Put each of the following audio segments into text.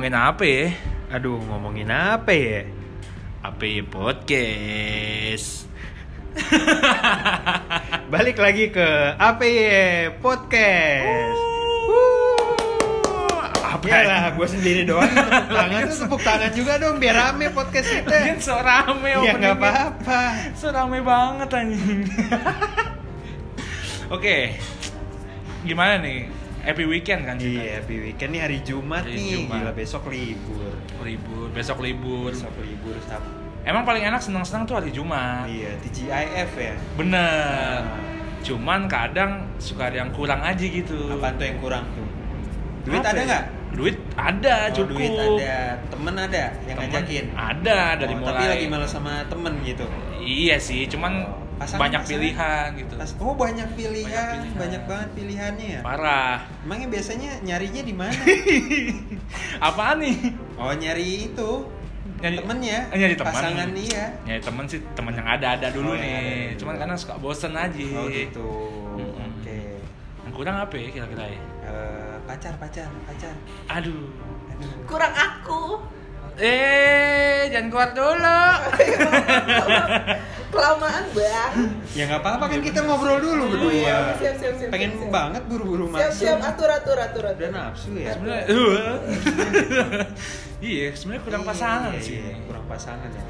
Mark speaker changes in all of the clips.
Speaker 1: ngomongin apa ya?
Speaker 2: Aduh, ngomongin apa ya?
Speaker 1: Apa ya podcast?
Speaker 2: Balik lagi ke apa ya podcast.
Speaker 1: Apa
Speaker 2: Ya lah, gue sendiri doang tepuk tangan tuh tepuk tangan juga dong biar rame podcast kita.
Speaker 1: Kan so rame
Speaker 2: Ya nggak apa-apa.
Speaker 1: So rame banget anjing. Oke. Gimana nih? Happy weekend kan?
Speaker 2: Iya, happy weekend nih hari Jumat
Speaker 1: Hari
Speaker 2: nih.
Speaker 1: Jumat.
Speaker 2: Gila besok libur.
Speaker 1: Libur, besok libur.
Speaker 2: Besok libur Sabtu.
Speaker 1: Emang paling enak senang-senang tuh hari Jumat.
Speaker 2: Iya, TGIF ya.
Speaker 1: Bener.
Speaker 2: Nah.
Speaker 1: Cuman kadang suka ada yang kurang aja gitu.
Speaker 2: Apaan tuh yang kurang tuh? Duit
Speaker 1: Apa
Speaker 2: ada
Speaker 1: ya?
Speaker 2: nggak?
Speaker 1: Duit ada,
Speaker 2: Oh,
Speaker 1: cukup.
Speaker 2: duit ada. Temen ada yang
Speaker 1: Temen
Speaker 2: ngajakin.
Speaker 1: Ada dari
Speaker 2: Oh,
Speaker 1: mulai.
Speaker 2: Tapi lagi malas sama temen gitu.
Speaker 1: Iya sih, cuman
Speaker 2: Oh, pasangan-
Speaker 1: banyak
Speaker 2: pasangan.
Speaker 1: pilihan gitu.
Speaker 2: Pas- oh banyak pilihan,
Speaker 1: Banyak
Speaker 2: banyak,
Speaker 1: pilihan.
Speaker 2: banget pilihannya ya.
Speaker 1: Parah.
Speaker 2: Emangnya biasanya nyarinya di mana?
Speaker 1: Apaan nih?
Speaker 2: oh nyari itu
Speaker 1: Nyari
Speaker 2: temennya,
Speaker 1: Eh, nyari teman.
Speaker 2: pasangan iya.
Speaker 1: Nyari temen sih, temen yang ada-ada dulu
Speaker 2: Oh, yang
Speaker 1: nih.
Speaker 2: ada-ada dulu.
Speaker 1: Cuman karena suka bosen aja.
Speaker 2: Oh gitu.
Speaker 1: Mm-mm.
Speaker 2: Oke.
Speaker 1: Yang kurang apa ya kira-kira ya?
Speaker 2: Eh, pacar, pacar, pacar.
Speaker 1: Aduh.
Speaker 2: Aduh.
Speaker 3: kurang aku
Speaker 1: Eh, jangan keluar dulu.
Speaker 3: kelamaan bang
Speaker 2: Ya nggak apa-apa kan kita ngobrol dulu
Speaker 3: Oh,
Speaker 2: berdua.
Speaker 3: iya. Siap, siap, siap,
Speaker 2: Pengen
Speaker 3: siap, siap.
Speaker 2: banget buru-buru
Speaker 3: siap
Speaker 2: masuk.
Speaker 3: siap atur atur atur atur
Speaker 2: Udah nafsu ya.
Speaker 1: Sebenarnya Iya, sebenarnya kurang
Speaker 2: Iya,
Speaker 1: pasangan
Speaker 2: iya,
Speaker 1: sih.
Speaker 2: iya, kurang pasangan ya.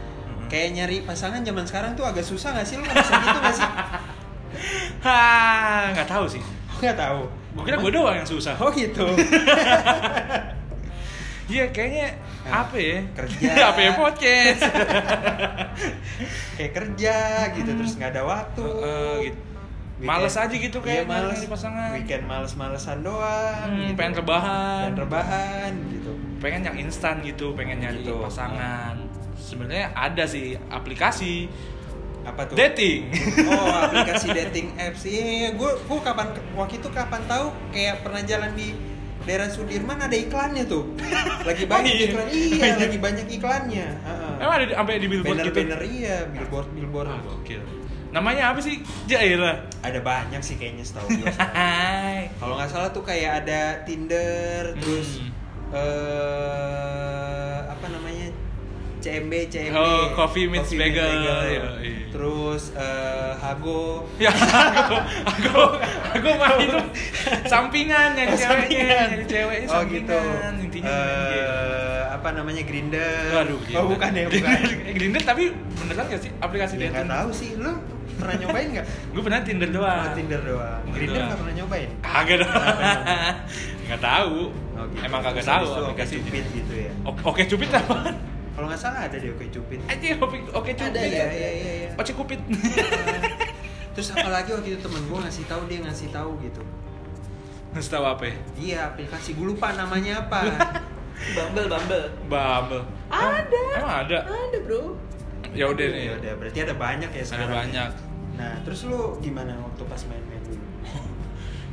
Speaker 2: Kayak nyari pasangan zaman sekarang tuh agak susah gak sih? Lu ngerasa gitu gak sih?
Speaker 1: Hah, nggak tahu sih.
Speaker 2: Gak tahu.
Speaker 1: Gue kira gue doang yang susah.
Speaker 2: Oh gitu.
Speaker 1: Iya, kayaknya
Speaker 2: Nah,
Speaker 1: apa ya?
Speaker 2: kerja.
Speaker 1: apa ya podcast?
Speaker 2: Kayak kerja gitu terus nggak ada waktu.
Speaker 1: Heeh, gitu.
Speaker 2: Weekend-
Speaker 1: Males aja gitu
Speaker 2: iya,
Speaker 1: kayak
Speaker 2: males
Speaker 1: nyari pasangan.
Speaker 2: Weekend males-malesan doang.
Speaker 1: Hmm,
Speaker 2: gitu.
Speaker 1: pengen rebahan.
Speaker 2: Pengen rebahan gitu.
Speaker 1: pengen yang instan gitu, pengen nyari
Speaker 2: Gitu.
Speaker 1: pasangan. Sebenarnya ada sih aplikasi
Speaker 2: Apa tuh?
Speaker 1: dating.
Speaker 2: Oh, aplikasi dating apps. Iya, iya, gue gue kapan waktu itu kapan tahu kayak pernah jalan di daerah Sudirman ada iklannya tuh. Lagi banyak
Speaker 1: iya.
Speaker 2: iklan. Iya, lagi banyak iklannya. Heeh.
Speaker 1: Emang ada di- sampai di billboard gitu?
Speaker 2: Banner-banner iya, billboard-billboard.
Speaker 1: Wah, gokil. Namanya apa sih? Jaira.
Speaker 2: Ada banyak sih kayaknya setahu gue.
Speaker 1: Hai.
Speaker 2: Kalau nggak salah tuh kayak ada Tinder, terus
Speaker 1: Hmm.
Speaker 2: eh apa namanya CMB, CMB.
Speaker 1: Oh, Coffee Meets Bagel.
Speaker 2: Bagel.
Speaker 1: Iya, iya.
Speaker 2: Terus eh, Hago.
Speaker 1: Ya, aku, aku, aku mah itu sampingan yang
Speaker 2: Oh,
Speaker 1: ceweknya, yang ceweknya
Speaker 2: Oh gitu.
Speaker 1: Intinya
Speaker 2: Eh, apa namanya Grinder?
Speaker 1: Waduh,
Speaker 2: Oh bukan ya, bukan.
Speaker 1: Grindr tapi beneran gak sih aplikasi
Speaker 2: Ya,
Speaker 1: dating?
Speaker 2: nggak tahu sih. Lu pernah nyobain nggak?
Speaker 1: Gue pernah Tinder doang.
Speaker 2: Oh, Tinder doang. Grinder nggak pernah nyobain.
Speaker 1: Kagak dong. Nggak tahu.
Speaker 2: Oh, gitu.
Speaker 1: Emang kagak tahu
Speaker 2: itu Oke
Speaker 1: aplikasi
Speaker 2: Cupid gitu ya.
Speaker 1: Oke, cupid apaan?
Speaker 2: Kalau nggak salah ada deh Oke Cupid.
Speaker 1: Aja oke oke cupid.
Speaker 3: Ada,
Speaker 2: Iya
Speaker 3: ada.
Speaker 2: iya iya. iya.
Speaker 1: Oce cupid.
Speaker 2: Terus apalagi waktu itu temen gue ngasih tahu dia ngasih tahu gitu.
Speaker 1: Nggak tahu apa ya?
Speaker 2: Iya aplikasi gue lupa namanya apa.
Speaker 3: bumble bumble
Speaker 1: Bumble.
Speaker 3: ada
Speaker 1: Emang ada?
Speaker 3: ada bro
Speaker 1: Ya udah nih.
Speaker 2: ya udah berarti ada banyak ya
Speaker 1: Ada
Speaker 2: sekarang.
Speaker 1: banyak.
Speaker 2: Nah terus lu gimana waktu pas main-main dulu?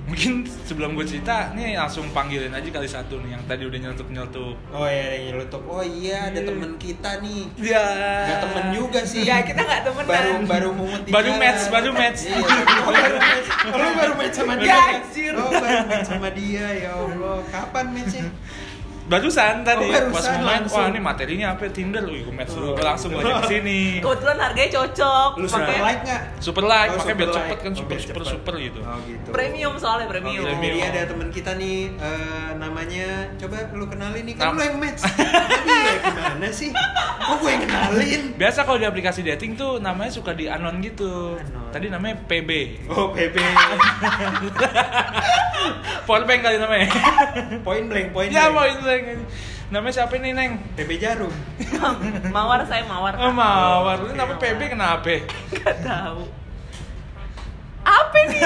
Speaker 1: Mungkin sebelum gue cerita, nih langsung panggilin aja kali satu nih yang tadi udah nyeletuk-nyeletuk.
Speaker 2: Oh iya yang nyelutuk. Oh iya ada
Speaker 1: Iya.
Speaker 2: temen kita nih.
Speaker 1: Ya.
Speaker 2: Gak temen juga sih.
Speaker 3: ya kita nggak temenan
Speaker 2: Baru baru mungut di
Speaker 1: Baru
Speaker 2: jalan.
Speaker 1: match, baru match.
Speaker 2: Iya, oh, baru match. Oh, baru match sama dia.
Speaker 3: Gajir.
Speaker 2: Oh, baru match sama dia. Ya Allah, kapan matchnya?
Speaker 1: Barusan tadi
Speaker 2: Oh, barusan
Speaker 1: pas main,
Speaker 2: langsung.
Speaker 1: wah ini materinya apa Tinder, wih gue match dulu,
Speaker 2: Oh.
Speaker 1: Langsung gue ajak ke sini.
Speaker 3: kebetulan harganya cocok
Speaker 2: Lu super like nggak?
Speaker 1: Super like,
Speaker 2: Oh,
Speaker 1: makanya biar cepet kan,
Speaker 2: Oh,
Speaker 1: super super
Speaker 2: cepet.
Speaker 1: super gitu.
Speaker 2: Oh gitu.
Speaker 3: premium soalnya
Speaker 2: Oh,
Speaker 3: premium
Speaker 2: gitu.
Speaker 1: Premium.
Speaker 2: Jadi ada teman kita nih eh, namanya coba lu kenalin nih kan
Speaker 1: Nam-
Speaker 2: lu yang match. Tadi ya gimana sih? Kok gue yang kenalin?
Speaker 1: Biasa kalau di aplikasi dating tuh namanya suka di anon gitu.
Speaker 2: Anon.
Speaker 1: Tadi namanya PB.
Speaker 2: Oh, PB.
Speaker 1: Powerbank kali namanya.
Speaker 2: Point blank, point
Speaker 1: ya
Speaker 2: blank.
Speaker 1: Neng. Namanya siapa nih Neng?
Speaker 2: PB Jarum.
Speaker 3: mawar saya mawar
Speaker 1: Oh mawar, ini namanya PB kenapa?
Speaker 3: nggak tahu apa nih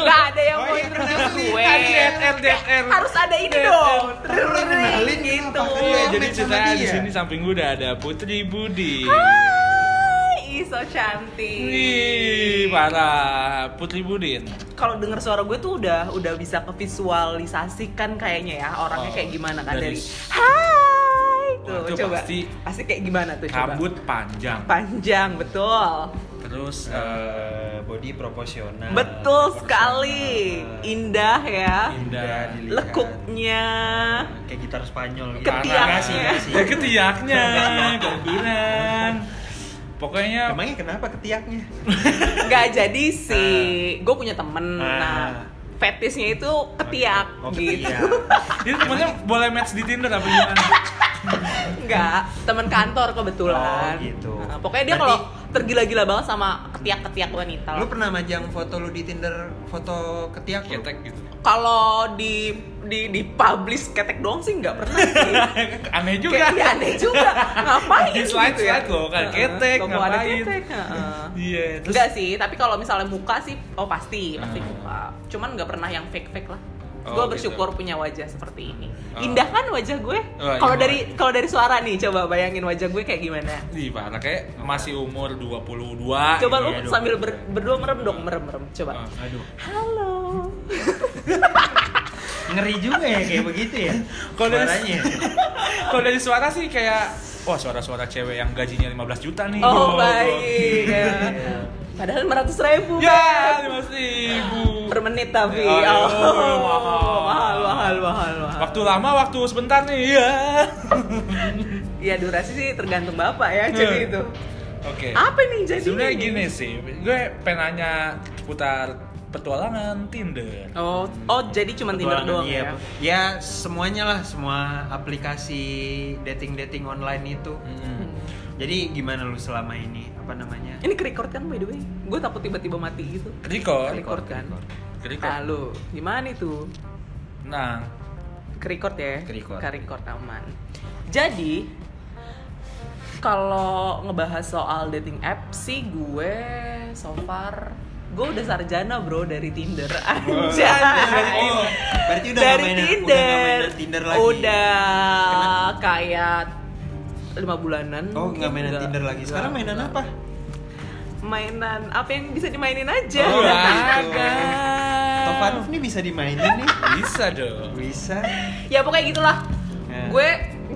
Speaker 3: nggak ada yang
Speaker 2: Oh,
Speaker 3: mau
Speaker 2: iya,
Speaker 3: introduce
Speaker 2: kenalin.
Speaker 3: gue
Speaker 1: Ada DR, DR.
Speaker 3: harus ada ini dong
Speaker 2: Kan kenalin
Speaker 3: gitu?
Speaker 2: Kan
Speaker 1: Iya,
Speaker 2: yang
Speaker 1: jadi ceritanya di sini samping gue udah ada Putri Budi.
Speaker 3: Hai, so cantik.
Speaker 1: Wih, parah. Putri Budin.
Speaker 3: Kalau denger suara gue tuh udah udah bisa kevisualisasikan kayaknya ya orangnya
Speaker 1: Oh,
Speaker 3: kayak gimana kan
Speaker 1: dari-
Speaker 3: dari, Hai tuh
Speaker 1: itu
Speaker 3: coba
Speaker 1: pasti
Speaker 3: pasti kayak gimana tuh coba
Speaker 1: Rambut panjang.
Speaker 3: panjang betul
Speaker 1: Terus eh,
Speaker 2: Eh, body proporsional.
Speaker 3: Betul
Speaker 2: proporsional.
Speaker 3: sekali. Indah ya.
Speaker 1: Indah.
Speaker 2: dilihat.
Speaker 3: Lekuknya.
Speaker 2: Kayak gitar Spanyol gitu.
Speaker 3: Ketiaknya.
Speaker 2: Enggak sih, enggak
Speaker 1: Pokoknya
Speaker 2: Emangnya kenapa ketiaknya?
Speaker 3: Nggak jadi sih. Gue punya temen.
Speaker 2: Ah.
Speaker 3: Nah, fetishnya itu ketiak
Speaker 2: Oh,
Speaker 3: gitu.
Speaker 2: ketiak.
Speaker 1: Jadi temennya boleh match di Tinder apa gimana?
Speaker 3: Enggak, teman kantor kebetulan.
Speaker 2: Oh, gitu.
Speaker 3: Nah, pokoknya dia kalau tergila-gila banget sama ketiak-ketiak wanita.
Speaker 2: Lu pernah majang foto lu di Tinder foto ketiak?
Speaker 1: Ketek gitu.
Speaker 3: Kalau di di di publish ketek doang sih nggak pernah sih.
Speaker 1: Aneh juga.
Speaker 3: Kayak iya, aneh juga. Ngapain
Speaker 1: Di slide
Speaker 3: gitu ya?
Speaker 1: slide kan ketek
Speaker 3: logo ada
Speaker 1: ngapain?
Speaker 3: ketek, heeh.
Speaker 1: Iya, terus
Speaker 3: Enggak sih, tapi kalau misalnya muka sih, oh pasti, pasti
Speaker 1: Hmm.
Speaker 3: muka. Cuman nggak pernah yang fake-fake lah.
Speaker 1: Oh,
Speaker 3: gue
Speaker 1: gitu.
Speaker 3: bersyukur punya wajah seperti ini.
Speaker 1: Oh.
Speaker 3: Indah kan wajah gue?
Speaker 1: Oh,
Speaker 3: Kalau
Speaker 1: iya.
Speaker 3: dari kalau dari suara nih, coba bayangin wajah gue kayak gimana?
Speaker 1: Ih, parah kayak masih umur 22.
Speaker 3: Coba lu
Speaker 1: Iya,
Speaker 3: sambil ber- berdua merem dong, merem merem. Coba.
Speaker 1: Ah,
Speaker 2: Aduh,
Speaker 3: Halo.
Speaker 2: ngeri juga ya kayak begitu ya.
Speaker 1: Kalau dari-
Speaker 2: Suaranya.
Speaker 1: Kalau dari suara sih kayak wah suara-suara cewek yang gajinya 15 juta nih.
Speaker 3: Oh,
Speaker 1: Wow.
Speaker 3: baik. ya. Padahal 500 ribu.
Speaker 1: Ya, 15 ribu.
Speaker 3: Per menit tapi.
Speaker 1: Oh, iya.
Speaker 3: Oh,
Speaker 1: mahal.
Speaker 3: mahal, mahal, mahal, mahal.
Speaker 1: Waktu lama, waktu sebentar nih. Iya.
Speaker 3: Ya durasi sih tergantung bapak ya, jadi
Speaker 1: Hmm.
Speaker 3: itu.
Speaker 1: Oke.
Speaker 3: Apa nih jadi?
Speaker 1: Sebenarnya gini sih, gue pengen nanya seputar petualangan Tinder.
Speaker 3: Oh, oh jadi cuma Tinder doang
Speaker 2: iya.
Speaker 3: ya?
Speaker 2: Ya semuanya lah, semua aplikasi dating-dating online itu.
Speaker 1: Hmm.
Speaker 2: Jadi gimana lu selama ini? Apa namanya?
Speaker 3: Ini ke-record kan by the way? Gue takut tiba-tiba mati gitu.
Speaker 1: Record.
Speaker 3: Record kan?
Speaker 1: Record.
Speaker 3: Lalu, gimana itu?
Speaker 1: Nah,
Speaker 3: Ke-record ya?
Speaker 2: Ke-record
Speaker 3: aman. Jadi, kalau ngebahas soal dating app sih gue so far gue udah sarjana bro dari Tinder anjay
Speaker 2: Oh, berarti udah
Speaker 3: dari
Speaker 2: main-
Speaker 3: Tinder
Speaker 2: udah main Tinder lagi?
Speaker 3: udah kayak lima bulanan
Speaker 2: Oh, nggak mainan
Speaker 3: Nggak-
Speaker 2: Tinder lagi. Sekarang mainan apa?
Speaker 3: mainan apa yang bisa dimainin aja
Speaker 1: Oh,
Speaker 3: Olahraga.
Speaker 2: Tovanov nih bisa dimainin nih.
Speaker 1: bisa dong.
Speaker 2: Bisa.
Speaker 3: ya pokoknya gitulah
Speaker 2: Ya.
Speaker 3: gue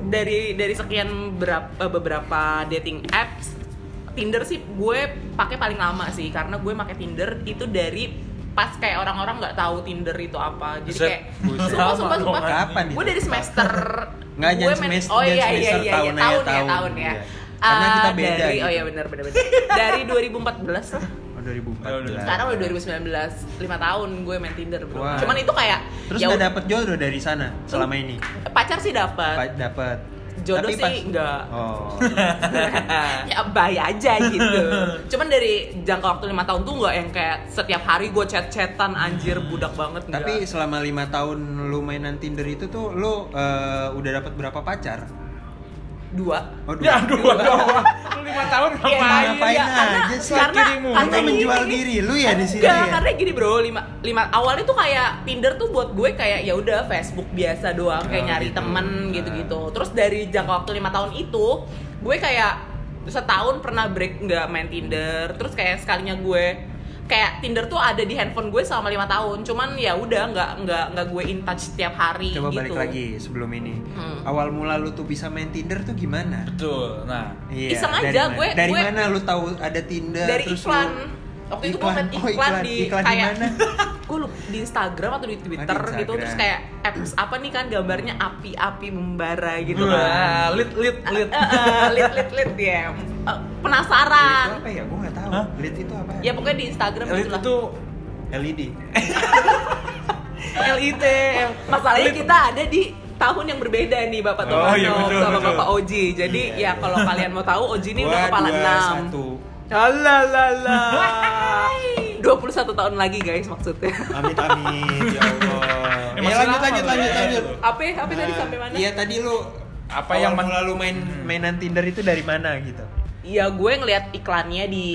Speaker 3: dari dari sekian berapa beberapa dating apps Tinder sih gue pakai paling lama sih karena gue pakai Tinder itu dari pas kayak orang-orang nggak tahu Tinder itu apa jadi kayak sumpah sumpah sumpah gue dari semester
Speaker 2: Nggak,
Speaker 3: gue
Speaker 2: jangan
Speaker 3: main-
Speaker 2: semester-
Speaker 3: oh iya iya
Speaker 2: semester,
Speaker 3: iya, iya
Speaker 2: tahun aja,
Speaker 3: tahun ya
Speaker 2: tahun.
Speaker 3: tahun ya
Speaker 2: Iya. Karena
Speaker 3: Ah,
Speaker 2: kita beda
Speaker 3: dari,
Speaker 2: gitu.
Speaker 3: oh iya benar benar benar dari 2014 lah
Speaker 2: Oh 2014.
Speaker 3: sekarang udah 2019 5 tahun gue main Tinder bro
Speaker 2: Wah.
Speaker 3: cuman itu kayak
Speaker 2: Terus
Speaker 3: ya udah-
Speaker 2: dapet jodoh dari sana selama ini?
Speaker 3: pacar sih dapat
Speaker 2: Pa- Dapat.
Speaker 3: Jodoh
Speaker 2: Tapi
Speaker 3: sih enggak
Speaker 2: Oh.
Speaker 3: ya bye aja gitu cuman dari jangka waktu lima tahun tuh nggak yang kayak setiap hari gue chat-chatan anjir budak banget enggak.
Speaker 2: Tapi selama lima tahun lu mainan Tinder itu tuh lu eh, udah dapat berapa pacar?
Speaker 3: Dua
Speaker 2: Oh
Speaker 1: Ya dua doang. Lu lima tahun
Speaker 3: Iya,
Speaker 1: ngapain?
Speaker 2: ngapain
Speaker 3: iya, karena-
Speaker 2: aja sih?
Speaker 3: karena-.
Speaker 2: Lu
Speaker 3: karena
Speaker 2: menjual
Speaker 3: gini.
Speaker 2: diri lu ya di sini
Speaker 3: Enggak,
Speaker 2: ya?
Speaker 3: karena gini bro, lima, lima awalnya tuh kayak Tinder tuh buat gue kayak ya udah Facebook biasa doang kayak
Speaker 2: Oh,
Speaker 3: nyari
Speaker 2: gitu.
Speaker 3: temen
Speaker 2: Ah.
Speaker 3: gitu-gitu. Terus dari jangka waktu lima tahun itu, gue kayak setahun pernah break nggak main Tinder. Terus kayak sekalinya gue kayak Tinder tuh ada di handphone gue selama lima tahun. Cuman ya udah nggak nggak nggak gue in touch setiap hari
Speaker 2: Coba
Speaker 3: gitu.
Speaker 2: balik lagi sebelum ini.
Speaker 3: Hmm.
Speaker 2: Awal mula lu tuh bisa main Tinder tuh gimana?
Speaker 1: Betul. Nah,
Speaker 2: Iya.
Speaker 3: Iseng
Speaker 2: dari
Speaker 3: aja,
Speaker 2: mana?
Speaker 3: gue-
Speaker 2: Dari
Speaker 3: gue-
Speaker 2: mana lu tahu ada Tinder?
Speaker 3: dari
Speaker 2: terus
Speaker 3: iklan.
Speaker 2: lu-
Speaker 3: Waktu itu gue ngeliat
Speaker 2: Oh,
Speaker 3: iklan, di
Speaker 2: iklan
Speaker 3: kayak
Speaker 2: di mana?
Speaker 3: gue di Instagram atau di Twitter
Speaker 2: Instagram.
Speaker 3: gitu terus kayak apps apa nih kan gambarnya api-api membara gitu kan.
Speaker 1: lit lit lit.
Speaker 3: Eh, eh, lit lit lit ya. Eh,
Speaker 2: itu
Speaker 3: penasaran.
Speaker 2: apa ya? Gue nggak tahu.
Speaker 1: Hah?
Speaker 2: Lead itu apa?
Speaker 3: Ya pokoknya di Instagram
Speaker 1: Lit
Speaker 3: gitu lah.
Speaker 1: itu
Speaker 2: LED.
Speaker 1: LIT.
Speaker 3: Masalahnya kita ada di tahun yang berbeda nih Bapak
Speaker 1: Oh,
Speaker 3: Tomano
Speaker 1: iya, betul,
Speaker 3: sama
Speaker 1: betul.
Speaker 3: Bapak Oji. Jadi
Speaker 2: Iya.
Speaker 3: ya kalau kalian mau tahu Oji ini udah kepala
Speaker 2: dua,
Speaker 3: 6.
Speaker 2: satu.
Speaker 3: Halalala. 21 tahun lagi guys maksudnya.
Speaker 2: Amit amit ya Allah.
Speaker 1: Eh,
Speaker 2: ya
Speaker 1: masih
Speaker 2: lanjut lanjut lanjut
Speaker 1: ya.
Speaker 2: lanjut.
Speaker 3: Apa apa tadi sampai mana?
Speaker 2: Iya tadi lu
Speaker 1: Apa yang men-
Speaker 2: mula lu main
Speaker 1: Hmm.
Speaker 2: mainan Tinder itu dari mana gitu?
Speaker 3: Iya gue ngeliat iklannya di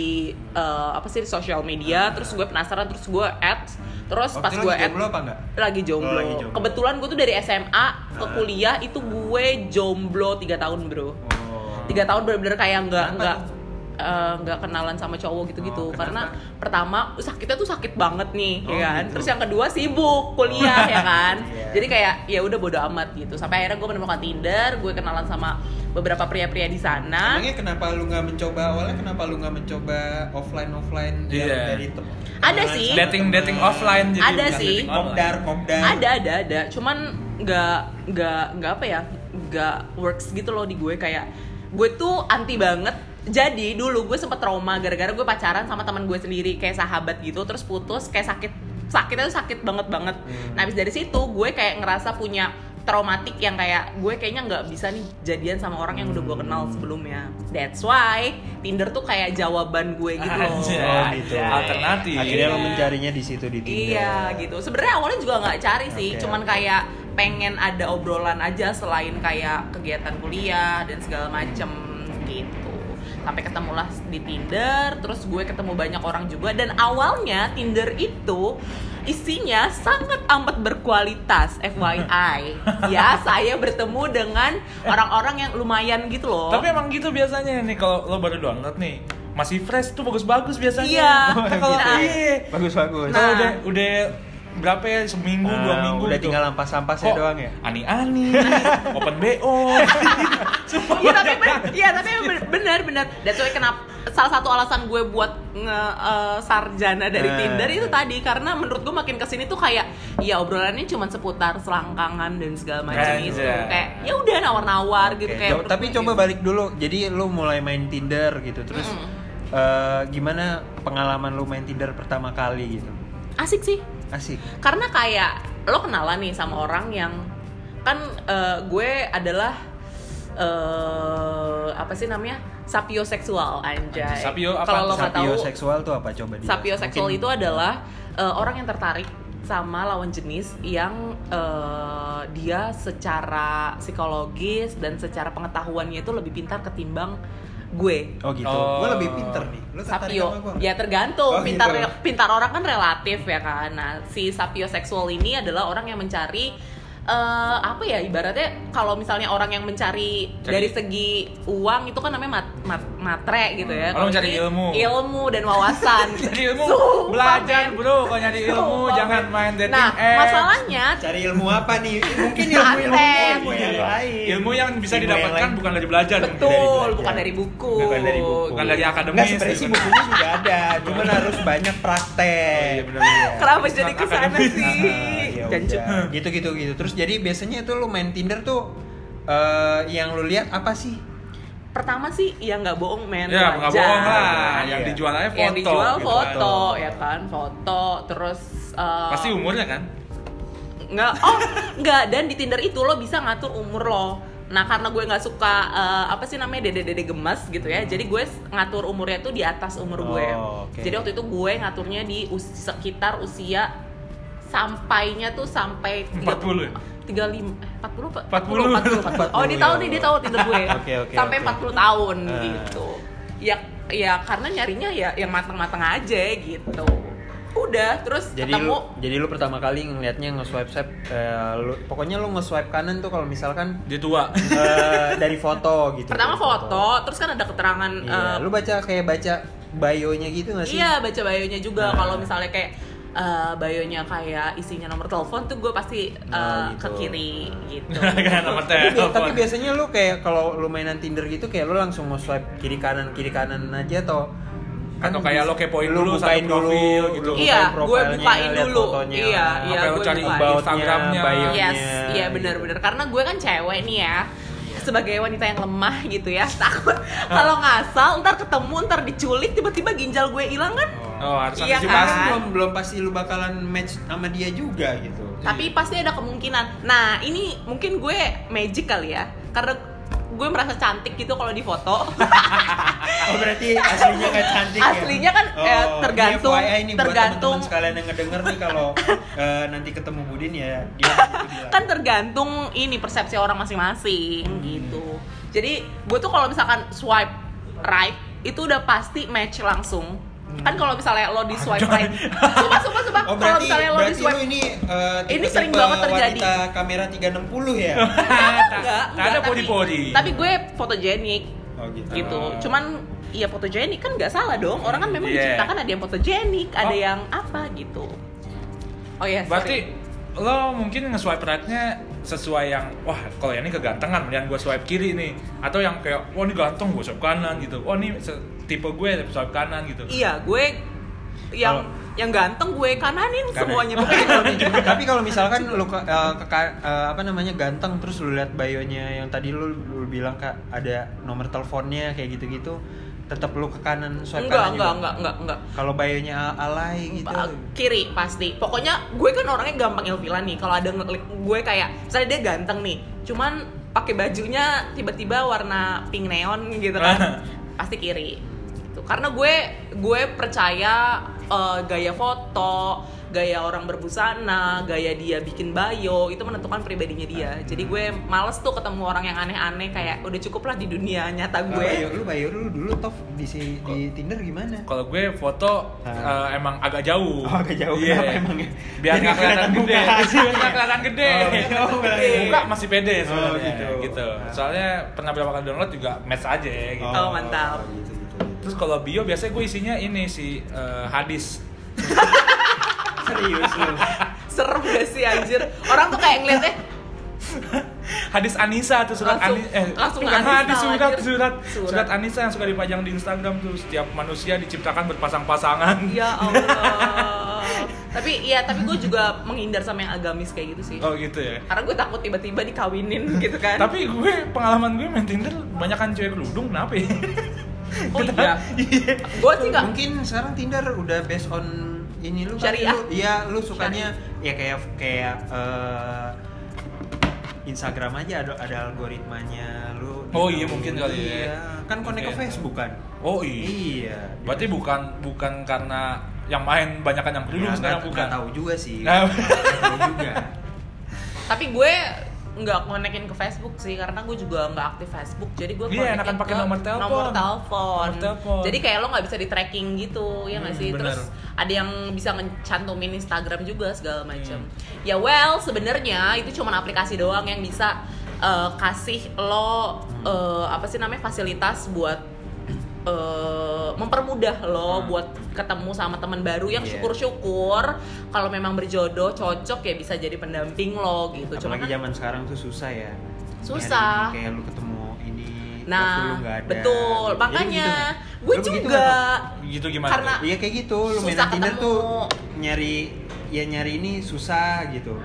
Speaker 3: eh, apa sih di sosial media, terus gue penasaran, terus gue add, terus
Speaker 2: Waktu
Speaker 3: pas gue add
Speaker 2: jomblo apa enggak?
Speaker 3: lagi jomblo.
Speaker 2: Oh, lagi jomblo.
Speaker 3: Kebetulan gue tuh dari SMA ke
Speaker 2: Ah.
Speaker 3: kuliah itu gue jomblo 3 tahun bro.
Speaker 2: Oh.
Speaker 3: Tiga tahun bener-bener kayak nggak
Speaker 2: Kenapa
Speaker 3: nggak eh, nggak kenalan sama cowok gitu-gitu
Speaker 2: Oh, kenapa?
Speaker 3: karena pertama sakitnya tuh sakit banget nih
Speaker 2: Oh,
Speaker 3: ya kan
Speaker 2: gitu.
Speaker 3: terus yang kedua sibuk kuliah ya kan
Speaker 2: Iya.
Speaker 3: jadi kayak ya udah bodo amat gitu sampai akhirnya gue menemukan Tinder gue kenalan sama beberapa pria-pria di sana
Speaker 2: Emangnya kenapa lu nggak mencoba awalnya kenapa lu nggak mencoba offline offline
Speaker 1: Iya.
Speaker 2: dari tem-
Speaker 3: Ada sih.
Speaker 1: dating dating offline jadi
Speaker 3: Ada sih.
Speaker 2: Kopdar, kopdar.
Speaker 3: ada ada ada cuman nggak nggak nggak apa ya nggak works gitu loh di gue kayak gue tuh anti banget jadi dulu gue sempet trauma gara-gara gue pacaran sama teman gue sendiri kayak sahabat gitu terus putus kayak sakit sakitnya tuh sakit banget banget
Speaker 2: Hmm.
Speaker 3: nah habis dari situ gue kayak ngerasa punya traumatik yang kayak gue kayaknya nggak bisa nih jadian sama orang yang udah gue kenal sebelumnya that's why Tinder tuh kayak jawaban gue gitu loh
Speaker 1: Anjay.
Speaker 2: Oh, gitu.
Speaker 1: alternatif
Speaker 2: Akhirnya lo mencarinya di situ di Tinder.
Speaker 3: Iya gitu. Sebenarnya awalnya juga nggak cari sih,
Speaker 2: Oke,
Speaker 3: cuman
Speaker 2: oke.
Speaker 3: kayak pengen ada obrolan aja selain kayak kegiatan kuliah dan segala macem. Sampai ketemulah di Tinder, terus gue ketemu banyak orang juga dan awalnya Tinder itu isinya sangat amat berkualitas FYI. ya, saya bertemu dengan orang-orang yang lumayan gitu loh.
Speaker 1: tapi emang gitu biasanya nih kalau lo baru download nih masih fresh tuh bagus-bagus biasanya
Speaker 3: Iya.
Speaker 1: Kalau
Speaker 3: Nah.
Speaker 1: iya.
Speaker 2: Bagus-bagus.
Speaker 3: Nah.
Speaker 1: udah udah berapa ya seminggu dua
Speaker 2: Ah,
Speaker 1: minggu
Speaker 2: udah
Speaker 1: gitu.
Speaker 2: tinggal ampas-ampasnya
Speaker 1: Kok
Speaker 2: doang ya?
Speaker 1: ani-ani open bo
Speaker 3: Iya tapi iya tapi ben- benar benar. That's why kenapa salah satu alasan gue buat nge eh, sarjana dari
Speaker 2: Eh.
Speaker 3: Tinder itu tadi karena menurut gue makin ke sini tuh kayak ya obrolannya cuma seputar selangkangan dan segala macam
Speaker 1: Anjay.
Speaker 3: itu kayak ya udah nawar-nawar gitu
Speaker 2: Oke,
Speaker 3: kayak
Speaker 2: co- tapi coba balik dulu. Jadi lu mulai main Tinder gitu. Terus
Speaker 3: Mm-mm.
Speaker 2: eh, gimana pengalaman lu main Tinder pertama kali gitu?
Speaker 3: asik sih
Speaker 2: Asik.
Speaker 3: karena kayak lo kenalan nih sama orang yang kan eh, gue adalah eh apa sih namanya sapioseksual anjay.
Speaker 1: Sapio apa
Speaker 3: Kalau lo tahu
Speaker 2: Sapioseksual tuh apa coba dia?
Speaker 3: sapioseksual itu adalah eh, orang yang tertarik sama lawan jenis yang eh, dia secara psikologis dan secara pengetahuannya itu lebih pintar ketimbang gue.
Speaker 2: Oh gitu.
Speaker 1: Oh.
Speaker 2: Gue lebih pinter nih. Lu tertarik
Speaker 3: Sapio, ya tergantung.
Speaker 2: Oh,
Speaker 3: pintar
Speaker 2: gitu.
Speaker 3: pintar orang kan relatif ya kan. Nah, si sapioseksual ini adalah orang yang mencari eh, apa ya ibaratnya kalau misalnya orang yang mencari
Speaker 1: Cari-
Speaker 3: dari segi uang itu kan namanya mat, mat- matre gitu ya.
Speaker 1: Kalau
Speaker 3: Kalau
Speaker 1: mencari ilmu.
Speaker 3: ilmu dan wawasan.
Speaker 1: Jadi ilmu
Speaker 3: Sumpah,
Speaker 1: belajar
Speaker 3: men.
Speaker 1: bro kalau nyari ilmu
Speaker 3: Sumpah,
Speaker 1: jangan main dating
Speaker 3: Nah,
Speaker 1: apps.
Speaker 3: masalahnya
Speaker 2: Cari ilmu apa nih? Mungkin ilmu ilmu ilmu yang lain.
Speaker 1: ilmu yang bisa
Speaker 2: Ilmu
Speaker 1: didapatkan bukan dari belajar
Speaker 3: betul,
Speaker 2: belajar.
Speaker 3: bukan dari buku.
Speaker 2: Bukan dari buku.
Speaker 1: Bukan dari akademis.
Speaker 2: Enggak sebenarnya sih bukunya juga ada, cuman harus banyak praktek.
Speaker 1: Oh, iya, benar-benar.
Speaker 3: Kenapa
Speaker 1: Bukan
Speaker 3: jadi ke
Speaker 1: sana
Speaker 3: sih?
Speaker 2: Ah, ya
Speaker 3: Jancuk.
Speaker 2: udah. gitu gitu gitu. Terus jadi biasanya itu lu main Tinder tuh eh, yang lu lihat apa sih?
Speaker 3: Pertama sih ya nggak bohong men.
Speaker 1: Ya, nggak bohong lah. Yang
Speaker 2: Iya.
Speaker 1: dijual aja foto.
Speaker 3: yang dijual
Speaker 1: gitu
Speaker 3: foto
Speaker 1: kan.
Speaker 3: ya kan foto terus eh,
Speaker 1: Pasti umurnya kan?
Speaker 3: nggak oh nggak dan di Tinder itu lo bisa ngatur umur lo nah karena gue nggak suka eh, apa sih namanya dede dede gemas gitu ya jadi gue ngatur umurnya tuh di atas umur gue
Speaker 2: Oh, oke.
Speaker 3: jadi waktu itu gue ngaturnya di us- sekitar usia sampainya tuh sampai
Speaker 1: 40 ya?
Speaker 3: 35 eh, 40 apa?
Speaker 1: 40.
Speaker 3: 40, 40. Oh, dia tahu nih, dia tahu Tinder gue.
Speaker 2: Oke, oke,
Speaker 3: Sampai
Speaker 2: oke.
Speaker 3: 40 tahun
Speaker 2: Ah.
Speaker 3: gitu. Ya ya karena nyarinya ya yang matang-matang aja gitu. Udah, terus
Speaker 2: Jadi
Speaker 3: ketemu
Speaker 2: lu jadi lu pertama kali ngelihatnya nge-swipe swipe eh, lu, pokoknya lu nge-swipe kanan tuh kalau misalkan
Speaker 1: Dia tua.
Speaker 2: eh, dari foto gitu.
Speaker 3: pertama
Speaker 2: Dari
Speaker 3: foto, terus kan ada keterangan
Speaker 2: Iya,
Speaker 3: eh,
Speaker 2: lu baca kayak baca bio-nya gitu gak sih?
Speaker 3: Iya, baca bio-nya juga.
Speaker 2: Nah.
Speaker 3: Kalau misalnya kayak eh, bio-nya kayak isinya nomor telepon tuh gue pasti eh,
Speaker 2: Oh, gitu.
Speaker 3: ke kiri gitu.
Speaker 1: Kan nomor
Speaker 2: Tapi,
Speaker 1: telepon.
Speaker 2: tapi biasanya lu kayak kalau lu mainan Tinder gitu kayak lu langsung nge-swipe kiri kanan kiri kanan aja atau
Speaker 1: Atau kayak lo kepoin
Speaker 2: lu
Speaker 1: dulu satu
Speaker 2: bukain dulu,
Speaker 1: profil gitu.
Speaker 3: Iya, gue bukain dulu.
Speaker 2: fotonya,
Speaker 3: Iya, iya, gue
Speaker 1: cari
Speaker 3: bukain.
Speaker 1: about Instagramnya.
Speaker 3: Yes, iya benar-benar karena gue kan cewek nih ya. Sebagai wanita yang lemah gitu ya, takut kalau ngasal ntar ketemu ntar diculik tiba-tiba ginjal gue hilang kan.
Speaker 1: Oh, harus
Speaker 3: Iya
Speaker 1: antisipasi.
Speaker 2: Pasti
Speaker 3: kan?
Speaker 2: belum belum pasti lu bakalan match sama dia juga gitu.
Speaker 3: Tapi pasti ada kemungkinan. Nah, ini mungkin gue magic kali ya. Karena gue merasa cantik gitu kalau di foto.
Speaker 2: Oh berarti aslinya nggak cantik ya?
Speaker 3: Aslinya kan, eh, tergantung-
Speaker 2: ini FYI nih buat
Speaker 3: tergantung.
Speaker 2: teman-teman sekalian yang ngedenger nih kalau eh, nanti ketemu Budin ya dia gitu
Speaker 3: kan tergantung ini persepsi orang masing-masing gitu. Jadi gue tuh kalau misalkan swipe right itu udah pasti match langsung. Kan kalau misalnya lo di swipe right, sumpah sumpah sumpah.
Speaker 2: Oh
Speaker 3: kalau misalnya lo di swipe
Speaker 2: ini eh,
Speaker 3: Ini sering banget terjadi.
Speaker 2: Kamera 360 ya?
Speaker 3: enggak,
Speaker 1: Tak ada
Speaker 3: tapi-
Speaker 1: podi-podi.
Speaker 3: Tapi gue fotogenik
Speaker 2: Oh gitu.
Speaker 3: gitu.
Speaker 1: Oh.
Speaker 3: Cuman iya fotogenik kan nggak salah dong. Orang kan memang
Speaker 1: Iya.
Speaker 3: diciptakan ada yang fotogenik, ada
Speaker 1: Oh.
Speaker 3: yang apa gitu. Oh ya,
Speaker 1: Berarti lo mungkin nge-swipe right-nya sesuai yang wah kalau yang ini kegantengan mendingan gue swipe kiri nih atau yang kayak wah ini ganteng gue swipe kanan gitu wah ini se- tipe gue swipe kanan gitu.
Speaker 3: Iya, gue yang yang ganteng gue kananin
Speaker 2: Karena-
Speaker 3: semuanya.
Speaker 2: Tapi
Speaker 3: pokoknya
Speaker 2: kalau mi- tapi kalau misalkan lu ke, eh, ke- eh, apa namanya ganteng terus lu lihat bio-nya yang tadi lu, lu bilang kak ada nomor teleponnya kayak gitu-gitu tetap lu ke kanan swipe
Speaker 3: enggak
Speaker 2: kanan
Speaker 3: enggak
Speaker 2: juga?
Speaker 3: enggak enggak enggak.
Speaker 2: Kalau bio-nya a- alay gitu?
Speaker 3: kiri pasti. Pokoknya gue kan orangnya gampang ilfilan nih. Kalau ada ngeklik gue kayak misalnya dia ganteng nih cuman pakai bajunya tiba-tiba warna pink neon gitu kan pasti kiri. Karena gue gue percaya eh, gaya foto gaya orang berbusana gaya dia bikin bio itu menentukan pribadinya dia jadi gue males tuh ketemu orang yang aneh-aneh kayak udah cukup lah di dunia nyata gue
Speaker 2: bio lu bio lu dulu top di si, di Tinder gimana
Speaker 1: Kalau gue foto
Speaker 2: Ah.
Speaker 1: eh, emang agak jauh.
Speaker 2: Oh, agak jauh.
Speaker 1: Iya.
Speaker 2: Kenapa emang ya?
Speaker 1: Biar nggak kelihatan gede.
Speaker 2: muka.
Speaker 1: Biar nggak kelihatan gede.
Speaker 2: Oh, iya. Oh.
Speaker 1: Muka masih pede
Speaker 2: Oh,
Speaker 1: sebenarnya.
Speaker 2: gitu.
Speaker 1: gitu. Soalnya pernah berapa kali download juga match aja gitu.
Speaker 3: Oh, mantap.
Speaker 2: gitu, gitu.
Speaker 1: Terus kalau bio biasanya gue isinya ini si eh, hadis.
Speaker 2: serius lu
Speaker 3: serem gak sih anjir orang tuh kayak ngeliatnya
Speaker 1: hadis Anissa tuh surat
Speaker 3: Langsung-
Speaker 1: Ani- eh
Speaker 3: langsung
Speaker 1: bukan
Speaker 3: Anissa,
Speaker 1: hadis surat, surat
Speaker 3: Surat.
Speaker 1: surat Anissa yang suka dipajang di Instagram tuh setiap manusia diciptakan berpasang-pasangan.
Speaker 3: Ya Allah. tapi iya, tapi gue juga menghindar sama yang agamis kayak gitu sih.
Speaker 1: Oh gitu ya.
Speaker 3: Karena gue takut tiba-tiba dikawinin gitu kan.
Speaker 1: Tapi gue pengalaman gue main Tinder banyak kan cewek kerudung kenapa ya?
Speaker 3: oh iya. gue sih nggak.
Speaker 2: mungkin sekarang Tinder udah based on ini lu
Speaker 3: Syariah.
Speaker 2: lu iya lu sukanya ya kayak kayak eh, Instagram aja ada ada algoritmanya lu
Speaker 1: Oh iya, mungkin kali ya.
Speaker 2: iya. kan connect ke
Speaker 1: Mungkin.
Speaker 2: Facebook kan
Speaker 1: Oh iya.
Speaker 2: iya
Speaker 1: Berarti bukan bukan karena yang main banyakan yang kerudung
Speaker 2: Ya,
Speaker 1: sekarang bukan.
Speaker 2: tahu juga sih
Speaker 1: Nah.
Speaker 2: Tahu juga
Speaker 3: Tapi gue nggak konekin ke Facebook sih karena gue juga nggak aktif Facebook jadi gue
Speaker 1: Iya, enakan pakai nomor telepon.
Speaker 3: nomor telepon jadi kayak lo nggak bisa di tracking gitu ya nggak
Speaker 1: Hmm,
Speaker 3: sih
Speaker 1: bener.
Speaker 3: terus ada yang bisa ngecantumin Instagram juga segala macam
Speaker 1: Hmm.
Speaker 3: ya well sebenarnya itu cuma aplikasi doang yang bisa eh, kasih lo eh, apa sih namanya fasilitas buat eh, mempermudah lo
Speaker 2: Hmm.
Speaker 3: buat ketemu sama teman baru yang
Speaker 2: Iya.
Speaker 3: syukur-syukur kalau memang berjodoh cocok ya bisa jadi pendamping lo gitu Cuma
Speaker 2: apalagi
Speaker 3: kan-
Speaker 2: zaman sekarang tuh susah ya
Speaker 3: Susah.
Speaker 2: Nyari kayak lu ketemu ini lu
Speaker 3: Nah,
Speaker 2: ada.
Speaker 3: betul. Makanya gue juga
Speaker 1: Gitu gimana?
Speaker 3: Karena-?
Speaker 2: Iya kayak gitu, lu main Tinder tuh nyari ya nyari ini susah gitu.